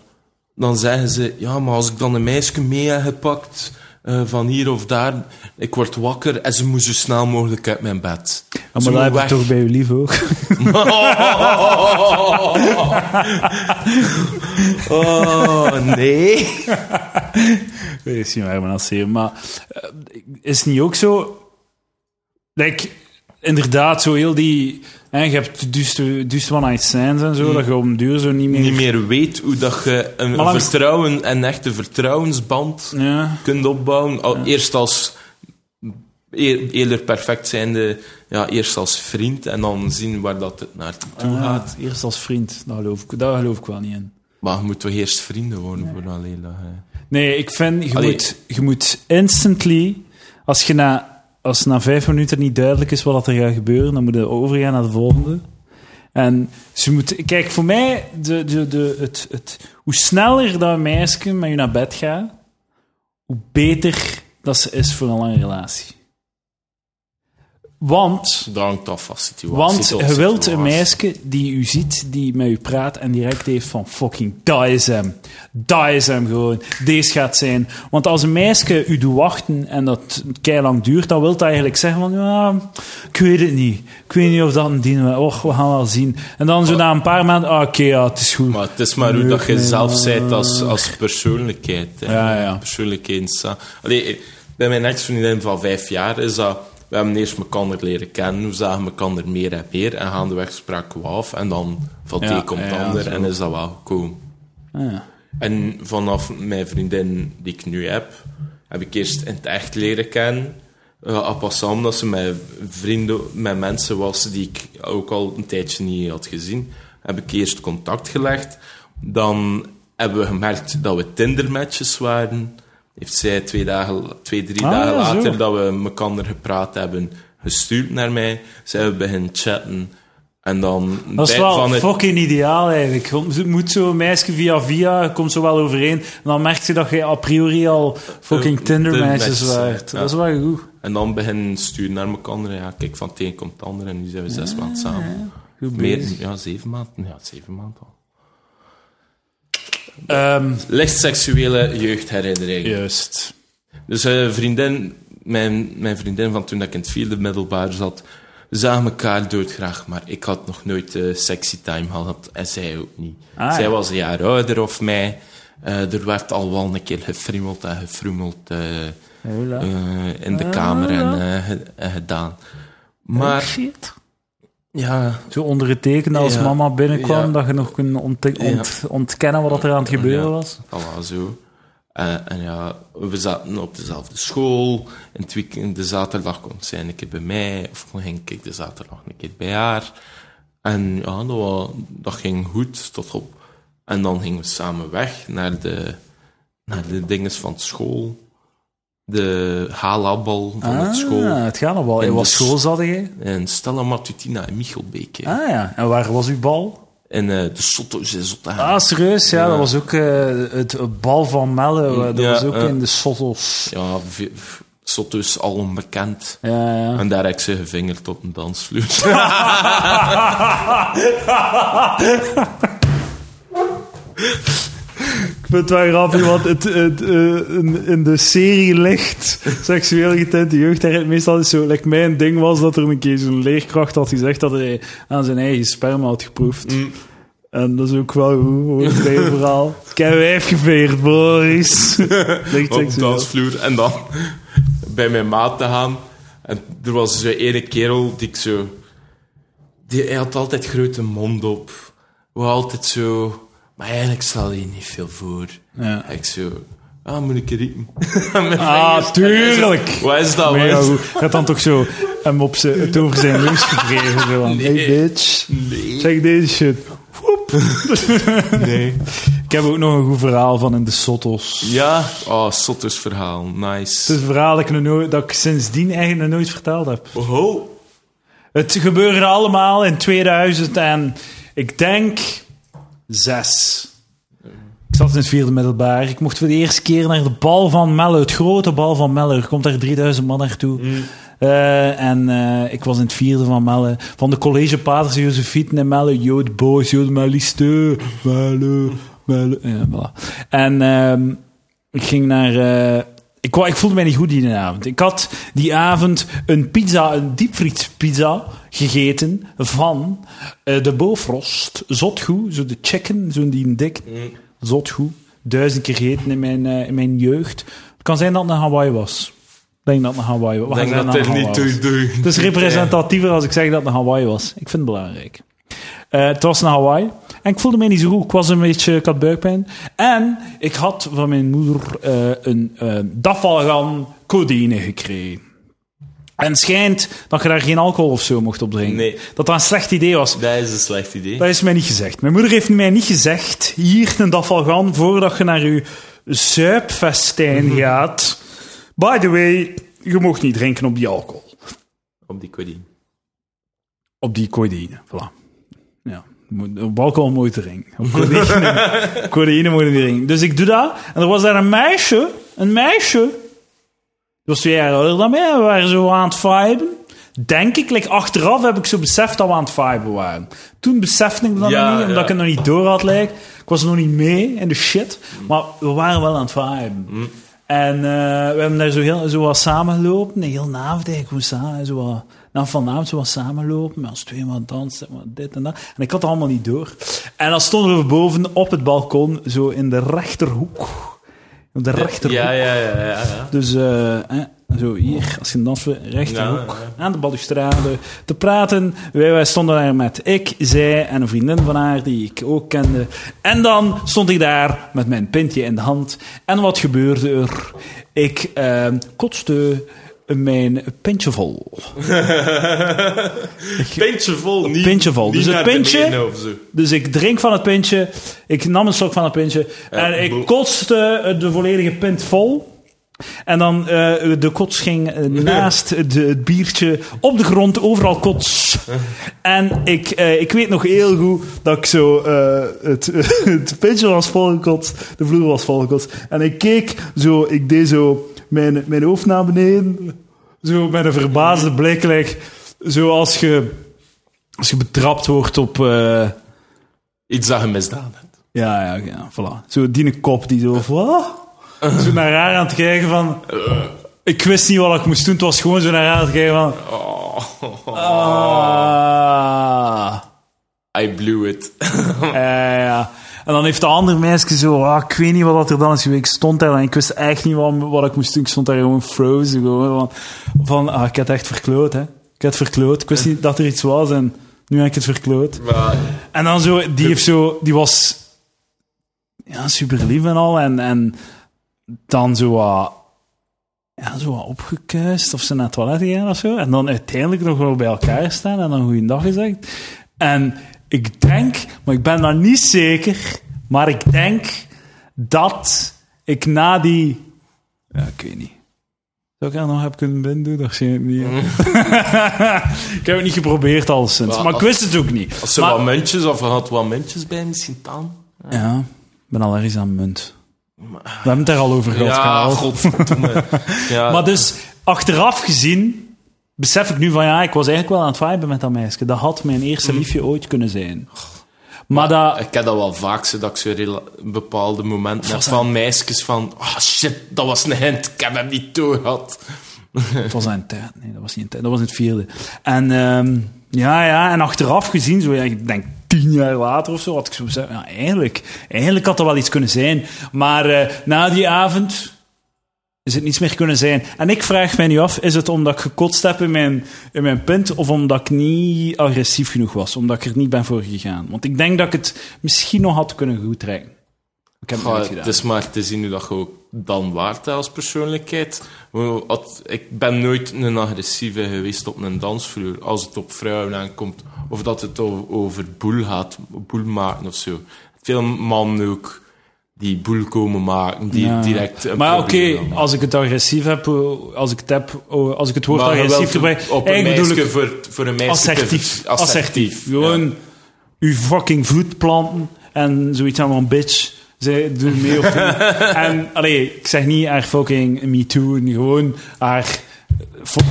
dan zeggen ze, ja, maar als ik dan een meisje mee heb gepakt eh, van hier of daar, ik word wakker en ze moet zo snel mogelijk uit mijn bed. Ja, Ze maar dat heb ik toch bij uw lief ook. Oh, nee. Niet waar, maar. Maar eh, is het niet ook zo... Like, inderdaad, zo heel die... Hè, je hebt dus, one night stands en zo, dat je op een duur zo niet meer... niet meer weet hoe dat je een vertrouwen, een echte vertrouwensband Ja. kunt opbouwen. Al, Eerst als eer- eerder perfect zijnde, ja, eerst als vriend en dan zien waar dat het naartoe Ah, gaat. eerst als vriend, daar geloof, ik, daar geloof ik wel niet in. Maar je moet toch eerst vrienden worden voor alleen dat Nee, ik vind, je, Allee. moet, je moet instantly, als je na, als na vijf minuten niet duidelijk is wat er gaat gebeuren, dan moet je overgaan naar de volgende. En ze moet, kijk, voor mij, de, de, de, het, het, hoe sneller dat meisje met je naar bed gaat, hoe beter dat ze is voor een lange relatie. Want Dat hangt af van situatie want je wilt een meisje die u ziet, die met u praat en direct heeft van fucking, dat is hem. Dat is hem gewoon. Deze gaat zijn. Want als een meisje u doet wachten en dat lang duurt, dan wil dat eigenlijk zeggen van, ja, ik weet het niet. Ik weet niet of dat een dien was. Och, we gaan wel zien. En dan zo na een paar maanden, ah, oké, ja, het is goed. Maar het is maar hoe Nee, dat je zelf zijt als, als persoonlijkheid. Hè. Ja, ja. Persoonlijkheid. Allee, bij mijn ex-vriendin van vijf jaar is dat... We hebben eerst elkaar leren kennen, we zagen elkaar meer en meer. En gaandeweg spraken we af. En dan van het Ja, een komt het ja, ander. En is dat wel gekomen. Ah, ja. En vanaf mijn vriendin die ik nu heb, heb ik eerst in het echt leren kennen. Uh, en passant, dat ze met vrienden, met mensen was die ik ook al een tijdje niet had gezien, heb ik eerst contact gelegd. Dan hebben we gemerkt dat we Tinder-matches waren. Heeft zij twee, dagen, twee drie Ah, dagen ja, later dat we elkaar gepraat hebben, gestuurd naar mij. Zij we beginnen chatten. En dan Dat is wel van het- fucking ideaal eigenlijk. Het moet zo een meisje via via, je komt zo wel overeen. En dan merk je dat je a priori al fucking Tinder-meisjes ja. Dat is wel goed. En dan beginnen sturen naar elkaar. Ja, kijk, van het een komt het ander en nu zijn we zes maanden samen. Meer, ja, zeven maanden. Ja, zeven maanden al. Ehm, Licht seksuele jeugdherinnering. juist. Dus eh, vriendin, mijn, mijn vriendin van toen dat ik in het vierde middelbaar zat, zagen elkaar doodgraag, maar ik had nog nooit eh, sexy time gehad en zij ook niet. Ah, zij ja. was een jaar ouder of mij. Eh, er werd al wel een keer gefriemeld en eh, in de Ah, kamer en, gedaan. Maar shit. Ja, Zo onder het teken als Ja. mama binnenkwam, Ja. dat je nog kon ont ont- ontkennen wat er aan het gebeuren was. Voilà, zo. Eh, en ja, we zaten op dezelfde school. In het weekend, de zaterdag kon zij een keer bij mij, of ging ik de zaterdag een keer bij haar. En ja, dat, dat ging goed, tot op. En dan gingen we samen weg naar de, naar de dinges van school. De halabal van het school. Ah, het gaat nog wel. En In wat de school zat je? En Stella Matutina in Michelbeek. hè. Ah ja, en waar was uw bal? En eh, de Sotto's in Zottegem. Ah, serieus? Ja, Ja. dat was ook eh, het, het bal van Melle. Dat Ja, was ook in de Sottos. Ja, Sotto's al onbekend. Ja, ja. En daar heb ik ze gevingerd op een dansvloer. Ik vind het wel grappig, want het, het, eh, in, in de serie ligt seksueel getinte jeugd. Meestal is zo, like mijn ding was dat er een keer zo'n leerkracht had gezegd dat hij aan zijn eigen sperma had geproefd. Mm. En dat is ook wel bij het verhaal. Ik heb wijf geveerd, boys. Ligt op dansvloer. En dan bij mijn maat te gaan. En er was zo'n ene kerel die ik zo... Die, hij had altijd grote mond op. Was altijd zo... Maar eigenlijk stel je niet veel voor. Ja. Ik zo... Ah, moet ik riepen? Ah, tuurlijk. Wat is dat? Mega is goed. Had dan toch zo hem op zijn, het over zijn neus gekregen. Zo van, Nee. hey bitch, Nee. zeg deze shit. Woep. Nee. Ik heb ook nog een goed verhaal van in de Sottos. Ja? Oh, Sotters verhaal. Het Nice. is een verhaal dat ik, nog nooit, dat ik sindsdien eigenlijk nog nooit verteld heb. Oh. Het gebeurde allemaal in 2000 en ik denk zes. Ik zat in het vierde middelbaar. Ik mocht voor de eerste keer naar de bal van Melle, het grote bal van Melle. Er komt daar 3000 man naartoe. Eh, en eh, ik was in het vierde van Melle. Van de college Paters Josefieten en Melle. Jood Boos, Jood Meliste. Melle, Melle. Ja, voilà. En ik ging naar... eh, ik, ik voelde mij niet goed die avond. Ik had die avond een pizza, een diepvriespizza gegeten van eh, de Bofrost. Zotgoed, zo de chicken, zo'n die dik. Zotgoed. Duizend keer gegeten in mijn, eh, in mijn jeugd. Het kan zijn dat het naar Hawaii was. Ik denk dat het naar Hawaii was. Ik denk dat er het niet toe Het is representatiever als ik zeg dat het naar Hawaii was. Ik vind het belangrijk. Eh, het was naar Hawaii. En ik voelde me niet zo goed. Ik was een beetje, ik had buikpijn. En ik had van mijn moeder een eh dafalgan codeïne gekregen. En het schijnt dat je daar geen alcohol of zo mocht op drinken. Nee. Dat dat een slecht idee was. Dat is een slecht idee. Dat is mij niet gezegd. Mijn moeder heeft mij niet gezegd, hier een gaan, voordat je naar je zuipfestijn gaat. By the way, je mocht niet drinken op die alcohol. Op die codeine. Op die codeïne, voilà. Ja, op alcohol moet je drinken. Op codeïne, codeïne moet je drinken. Dus ik doe dat. En er was daar een meisje, een meisje. Die was twee jaar ouder dan mij. en We waren zo aan het viben. Denk ik, like, achteraf heb ik zo beseft dat we aan het viben waren. Toen besefte ik dat Ja, nog niet, omdat ja. ik het nog niet door had. Like. Ik was nog niet mee in de shit. Maar we waren wel aan het viben. En eh, we hebben daar zo, heel, zo wat samengelopen. Een heel avond eigenlijk. Gewoon samen, zo wat, nou, vanavond zo wat samenlopen. Met ons twee wat dansen, wat dit en dat. En ik had het allemaal niet door. En dan stonden we boven op het balkon. Zo in de rechterhoek. Op de rechterhoek. Ja, ja, ja, ja. Dus eh, zo hier, als je dansen, rechterhoek, Ja, aan de balustrade, te praten. Wij, wij stonden daar met ik, zij en een vriendin van haar die ik ook kende. En dan stond ik daar met mijn pintje in de hand. En wat gebeurde er? Ik eh, kotste mijn pintje vol. Pintje vol, niet, Pintje vol. niet Dus het pintje-. Dus ik drink van het pintje. Ik nam een slok van het pintje. en ik kotste de volledige pint vol. En dan eh, de kots ging eh, naast het, het biertje op de grond, overal kots. En ik, eh, ik weet nog heel goed dat ik zo... eh, het, het pintje was volgekotst, de vloer was volgekotst. En ik keek zo, ik deed zo mijn, mijn hoofd naar beneden. Zo met een verbaasde blik. like, zo als je, als je betrapt wordt op... eh, Iets dat je misdaan hebt. ja, ja, ja, voilà. Zo die kop die zo, wat? Zo naar haar aan het kijken van... Ik wist niet wat ik moest doen, het was gewoon zo naar haar aan het kijken van... Ah. I blew it. Ja, ja. En dan heeft de andere meisje zo, ah, ik weet niet wat dat er dan is geweest. Ik stond daar en ik wist echt niet wat, wat ik moest doen. Ik stond daar gewoon frozen. Gewoon, van, van ah, ik had echt verkloot, hè. Ik had verkloot. Ik wist niet dat er iets was en nu heb ik het verkloot. Maar En dan zo, die heeft zo, die was ja, super lief en al. En, en dan zo wat, ja, zo wat opgekuist of ze naar het toilet gegaan of zo. En dan uiteindelijk nog wel bij elkaar staan en dan goeiedag gezegd. En ik denk, maar ik ben daar niet zeker, maar ik denk dat ik na die, ja, ik weet niet. Zou ik er nog heb kunnen binnen doen? Waarschijnlijk niet. hè. ik heb het niet geprobeerd al sinds. Maar Maar ik wist het ook niet. als ze Maar- wat muntjes of had wat muntjes bij, misschien dan. Ja, ik ben allergisch aan munt. We hebben het daar al over gehad. Ja, godverdomme. Ja, Maar dus, achteraf gezien, besef ik nu van ja, ik was eigenlijk wel aan het viben met dat meisje. Dat had mijn eerste Mm. liefje ooit kunnen zijn. Maar dat... Ik heb dat wel vaak, zo, dat ik zo rela- bepaalde momenten heb van meisjes van... Oh shit, dat was een hint, ik heb hem niet doorgehad. Het was aan het tijd. Nee, dat was niet een tijd. Dat was in het vierde. En ehm, ja, ja, en achteraf gezien, zo, ja, ik denk tien jaar later of zo, had ik zo gezegd, ja, eigenlijk, eigenlijk had er wel iets kunnen zijn. Maar eh, na die avond is het niets meer kunnen zijn. En ik vraag mij nu af, is het omdat ik gekotst heb in mijn, in mijn pint, of omdat ik niet agressief genoeg was, omdat ik er niet ben voor gegaan? Want ik denk dat ik het misschien nog had kunnen goed trekken. Ik heb het Goh, gedaan. het is maar te zien hoe dat je ook dan waard hebt als persoonlijkheid. Ik ben nooit een agressieve geweest op een dansvloer, als het op vrouwen aankomt. Of dat het over boel gaat, boel maken of zo. Veel mannen ook die boel komen maken, die Ja. direct een Maar oké, als ik het agressief heb, eh, als ik het, heb, oh, als ik het woord Maar agressief gebruik, op een meisje voor, voor een meisje assertief. te- Assertief. Gewoon ja. uw fucking voet planten en zoiets aan van bitch. Zij doen mee of niet. En allee, ik zeg niet haar fucking me too, gewoon haar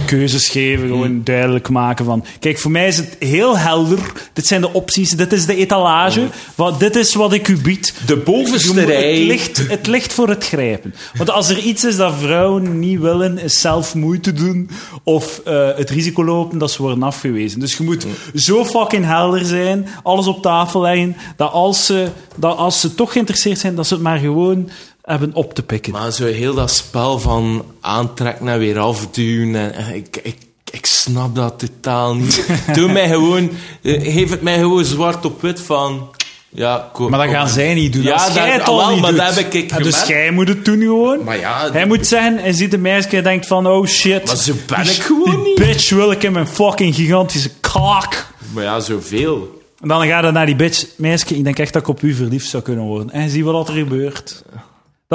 keuzes geven, gewoon Hmm. duidelijk maken van... Kijk, voor mij is het heel helder. Dit zijn de opties, dit is de etalage. Wat, dit is wat ik u bied. Hmm. De bovenste moet- rij. Het ligt, het ligt voor het grijpen. Want als er iets is dat vrouwen niet willen, is zelf moeite doen of eh, het risico lopen dat ze worden afgewezen. Dus je moet zo fucking helder zijn, alles op tafel leggen, dat als ze, dat als ze toch geïnteresseerd zijn, dat ze het maar gewoon hebben op te pikken. Maar zo heel dat spel van aantrekken en weer afduwen. En, en ik, ik, ik snap dat totaal niet. Doe mij gewoon, eh, geef het mij gewoon zwart op wit van. Ja, ko- Maar dat kom gaan zij niet doen. Ja, als dat- jij al wel, niet maar doet. dat heb ik dus gemerkt. jij moet het doen gewoon. Maar ja, Hij moet zeggen, hij ziet een meisje en denkt van, oh shit. Maar zo ben die- ik gewoon die niet. bitch wil ik in mijn fucking gigantische kak. maar ja, zoveel. En dan gaat het naar die bitch. Meisje, ik denk echt dat ik op u verliefd zou kunnen worden. En zie wat er gebeurt.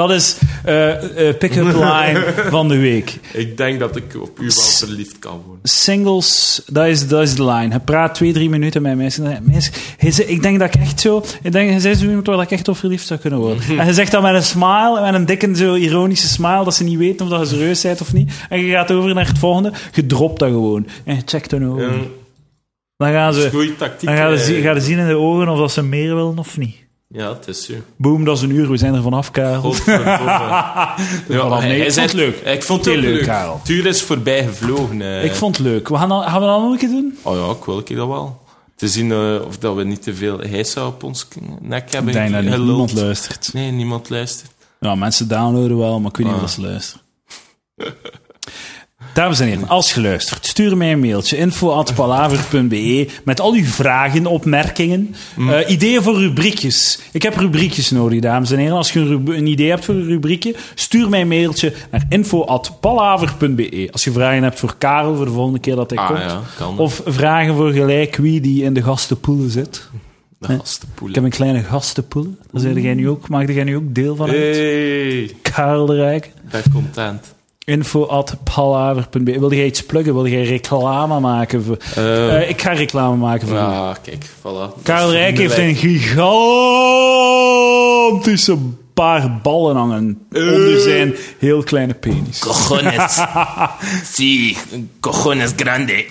Dat is eh eh, pick-up line van de week. Ik denk dat ik op u wel verliefd kan worden. Singles, dat is, dat is de line. Hij praat twee, drie minuten met mensen. En Meisje, hij zei, ik denk dat ik echt zo... Ik denk, hij zei zo iemand waar ik echt op verliefd zou kunnen worden. en hij zegt dat met een smile, met een dikke, zo ironische smile, dat ze niet weten of dat je serieus bent of niet. En je gaat over naar het volgende. Je dropt dat gewoon. En je checkt hun ogen. Ja, Dan gaan dat is ze... goede tactiek. Dan gaan ze, zien- gaan ze zien in de ogen of dat ze meer willen of niet. Ja, het is zo. Boom, dat is een uur. We zijn er vanaf, Karel. Ja, Vanaf nee, ik vond zei- het leuk. Ik vond het Heel leuk, leuk. Karel. Het uur is voorbij gevlogen. eh. Ik vond het leuk. We gaan, gaan we dat nog een keer doen? Oh ja, ik wil ik dat wel. Te zien eh, of dat we niet te veel hijsa op ons nek hebben Ik denk dat niemand luistert. Nee, niemand luistert. Ja, mensen downloaden wel, maar ik weet niet Ah. of ze luisteren. Dames en heren, als je luistert, stuur mij een mailtje. info.palaver.be met al uw vragen, opmerkingen, eh, ideeën voor rubriekjes. Ik heb rubriekjes nodig, dames en heren. Als je een, idee hebt voor een rubriekje, stuur mij een mailtje naar info.palaver.be. Als je vragen hebt voor Karel, voor de volgende keer dat hij Ah komt. ja. Of vragen voor gelijk wie die in de gastenpoelen zit. de gastenpoelen. Ik heb een kleine gastenpoel. Daar jij nu ook, maak jij nu ook deel van uit? Hey, Karel de Rijk. ik ben content. Info at palaver.be. Wilde jij iets pluggen? Wilde jij reclame maken? Voor, Eh, Eh, ik ga reclame maken voor ja, kijk, voilà. Karel Rijk heeft een gigantische paar ballen hangen onder zijn heel kleine penis. Cojones. sí, cojones grande.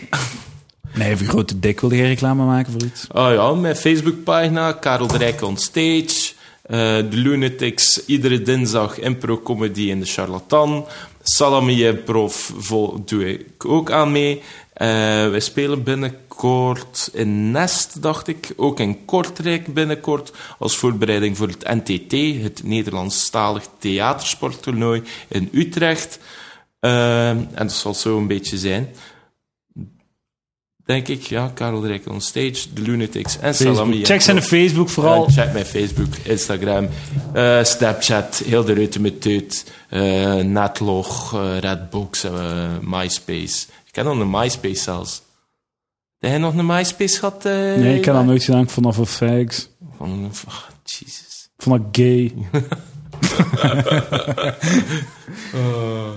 Nee, een grote dik. Wilde jij reclame maken voor iets? Oh ja, mijn Facebookpagina, Karel de Rijk on Stage. eh, de Lunatics, iedere dinsdag impro-comedy in de Charlatan. Salami Improv vol, doe ik ook aan mee. Eh, wij spelen binnenkort in Nest, dacht ik. Ook in Kortrijk binnenkort. Als voorbereiding voor het NTT, het Nederlandstalig Theatersporttoernooi in Utrecht. Eh, en dat zal zo een beetje zijn. Denk ik, ja, Karel de Rijk on Stage, de Lunatics en Salami. Facebook. Check zijn. Facebook vooral. Check mijn Facebook, Instagram, eh, Snapchat, heel de ruimte met teut, eh, Netlog, eh, Redbox, MySpace. Ik ken nog een MySpace zelfs. Heb jij nog een MySpace gehad? eh, Nee, ik heb dat nooit gedaan. Dat voor fags. Van, oh, Jesus. Dat gay.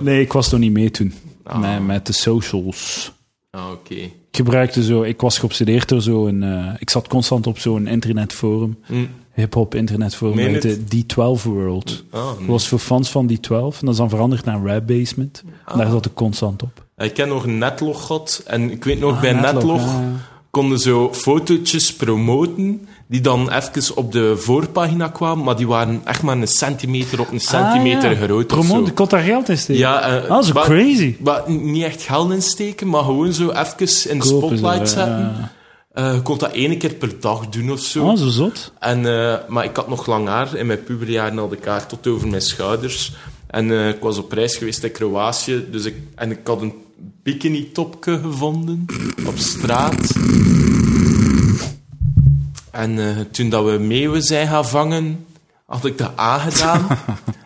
nee, ik was toch niet mee toen. Ah. Met de socials. Ah, oké. Ik gebruikte zo, ik was geobsedeerd door zo'n, eh ik zat constant op zo'n internetforum, Hm. hip-hop internetforum, Meen heette het? D12 World. Ah, Ik was voor fans van D12 en dat is dan veranderd naar Rap Basement. En daar zat ik constant op. Ik ken nog een Netlog gehad en ik weet nog, Ah, bij Netlog, Netlog ja, ja. konden zo fotootjes promoten die dan even op de voorpagina kwamen, maar die waren echt maar een centimeter op een centimeter Ah, ja. groot. ik kon daar geld in steken. Ja, Ah, zo maar- crazy. maar niet echt geld insteken, maar gewoon zo even in de spotlight zetten. Je kon dat één keer per dag doen of zo. Ah, zo zot. En, eh, maar ik had nog lang haar. In mijn puberjaren had ik haar tot over mijn schouders. En ik was op reis geweest in Kroatië. Dus ik, en ik had een bikini-topje gevonden op straat. En eh, toen dat we meeuwen zijn gaan vangen, had ik dat aangedaan.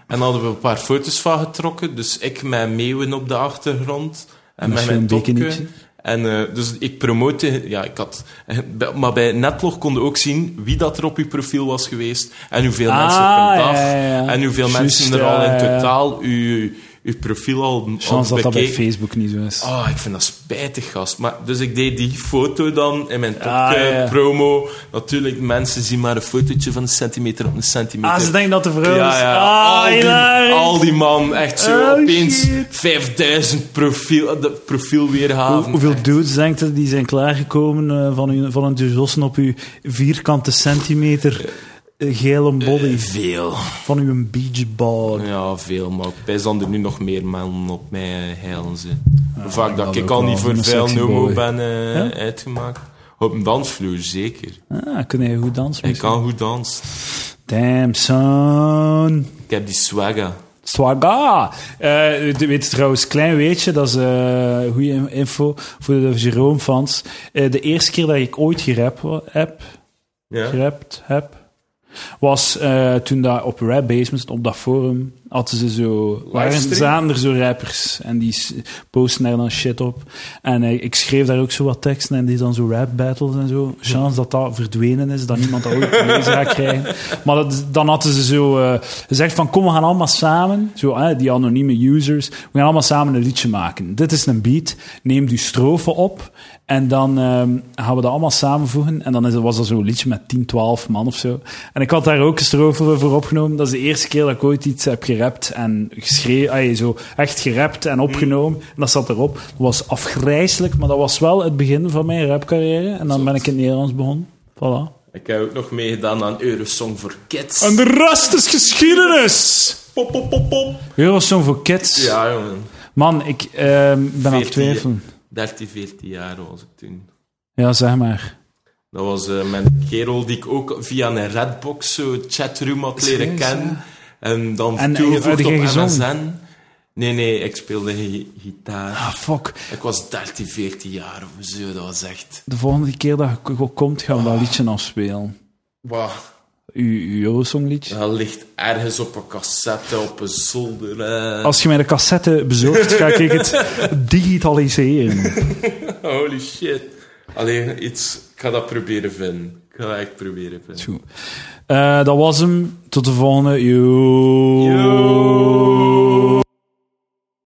en hadden we een paar foto's van getrokken. Dus ik met meeuwen op de achtergrond. En Met mijn topje. En eh, dus ik promote, ja, ik had, maar bij Netlog konden ook zien wie dat er op uw profiel was geweest en hoeveel Ah, mensen per dag ja, ja, ja. en hoeveel mensen er al in totaal uw, uw profiel al, Chance dat dat bij. Facebook niet zo is. Oh, ik vind dat spijtig, gast. Maar, dus ik deed die foto dan in mijn Ah, ja, ja. promo. Natuurlijk, mensen zien maar een fotootje van een centimeter op een centimeter. Ah, ze denken dat de vrouw Ja, is. ja. Ah, al, die, al die man, echt zo Oh, opeens shit. 5000 profiel, de profielweerhaven. Hoe- hoeveel dudes denkt u die zijn klaargekomen eh, van, u, van een jossen op uw vierkante centimeter eh, gele body Veel. van uw beachball? Ja, veel, maar ik pijs dan er nu nog meer mannen op mij eh, heilen ze. Hoe vaak dat ik al niet voor veel nomo ben eh, Ja? uitgemaakt. Op een dansvloer, zeker. Ah, kun je goed dansen? Ik misschien? kan goed dansen. Damn, son. Ik heb die swagger. Swaga. Eh weet je trouwens, klein weetje, dat is eh goede info voor de Jerome-fans. Eh, de eerste keer dat ik ooit gerapt wa- heb, Ja? gerapt heb, was eh, toen dat op Rap Basement, op dat forum, hadden ze zo... Waren, zaten er zo rappers en die posten daar dan shit op. En eh, ik schreef daar ook zo wat teksten en die dan zo rap battles en zo. Chance dat dat verdwenen is, dat niemand dat ooit te lezen gaat krijgen. Maar dat, dan hadden ze zo eh, gezegd van kom, we gaan allemaal samen, zo, eh, die anonieme users, we gaan allemaal samen een liedje maken. Dit is een beat, neem die strofe op en dan ehm, gaan we dat allemaal samenvoegen. En dan is, was dat zo'n liedje met 10, 12 man of zo. En ik had daar ook een strofe voor opgenomen. Dat is de eerste keer dat ik ooit iets heb gerapt en geschreven. ay, zo echt gerapt en opgenomen. En dat zat erop. Dat was afgrijzelijk, maar dat was wel het begin van mijn rapcarrière. En dan ben ik in het Nederlands begonnen. Voilà. Ik heb ook nog meegedaan aan Eurosong voor Kids. En de rest is geschiedenis! Pop, pop, pop, pop. Eurosong voor kids. Ja, jongen. Man, ik ehm, ben aan het 14 twijfelen. 13, 14 jaar was ik toen. Ja, zeg maar. Dat was eh mijn kerel die ik ook via een Redbox zo chatroom had leren kennen. En dan En, toegevoegd had op? MSN. Nee, nee, ik speelde gi- gitaar. Ah, fuck. Ik was 13, 14 jaar of zo, dat was echt... De volgende keer dat je ko- komt, gaan we dat liedje afspelen. Wauw. Uw, uw Eurosong liedje. Dat ligt ergens op een cassette, op een zolder. eh. Als je mij de cassette bezorgt, ga ik het digitaliseren. Holy shit. Alleen iets... Ik ga dat proberen vinden. Ga echt proberen. Goed. Eh, dat was hem. Tot de volgende. Yo. Yo.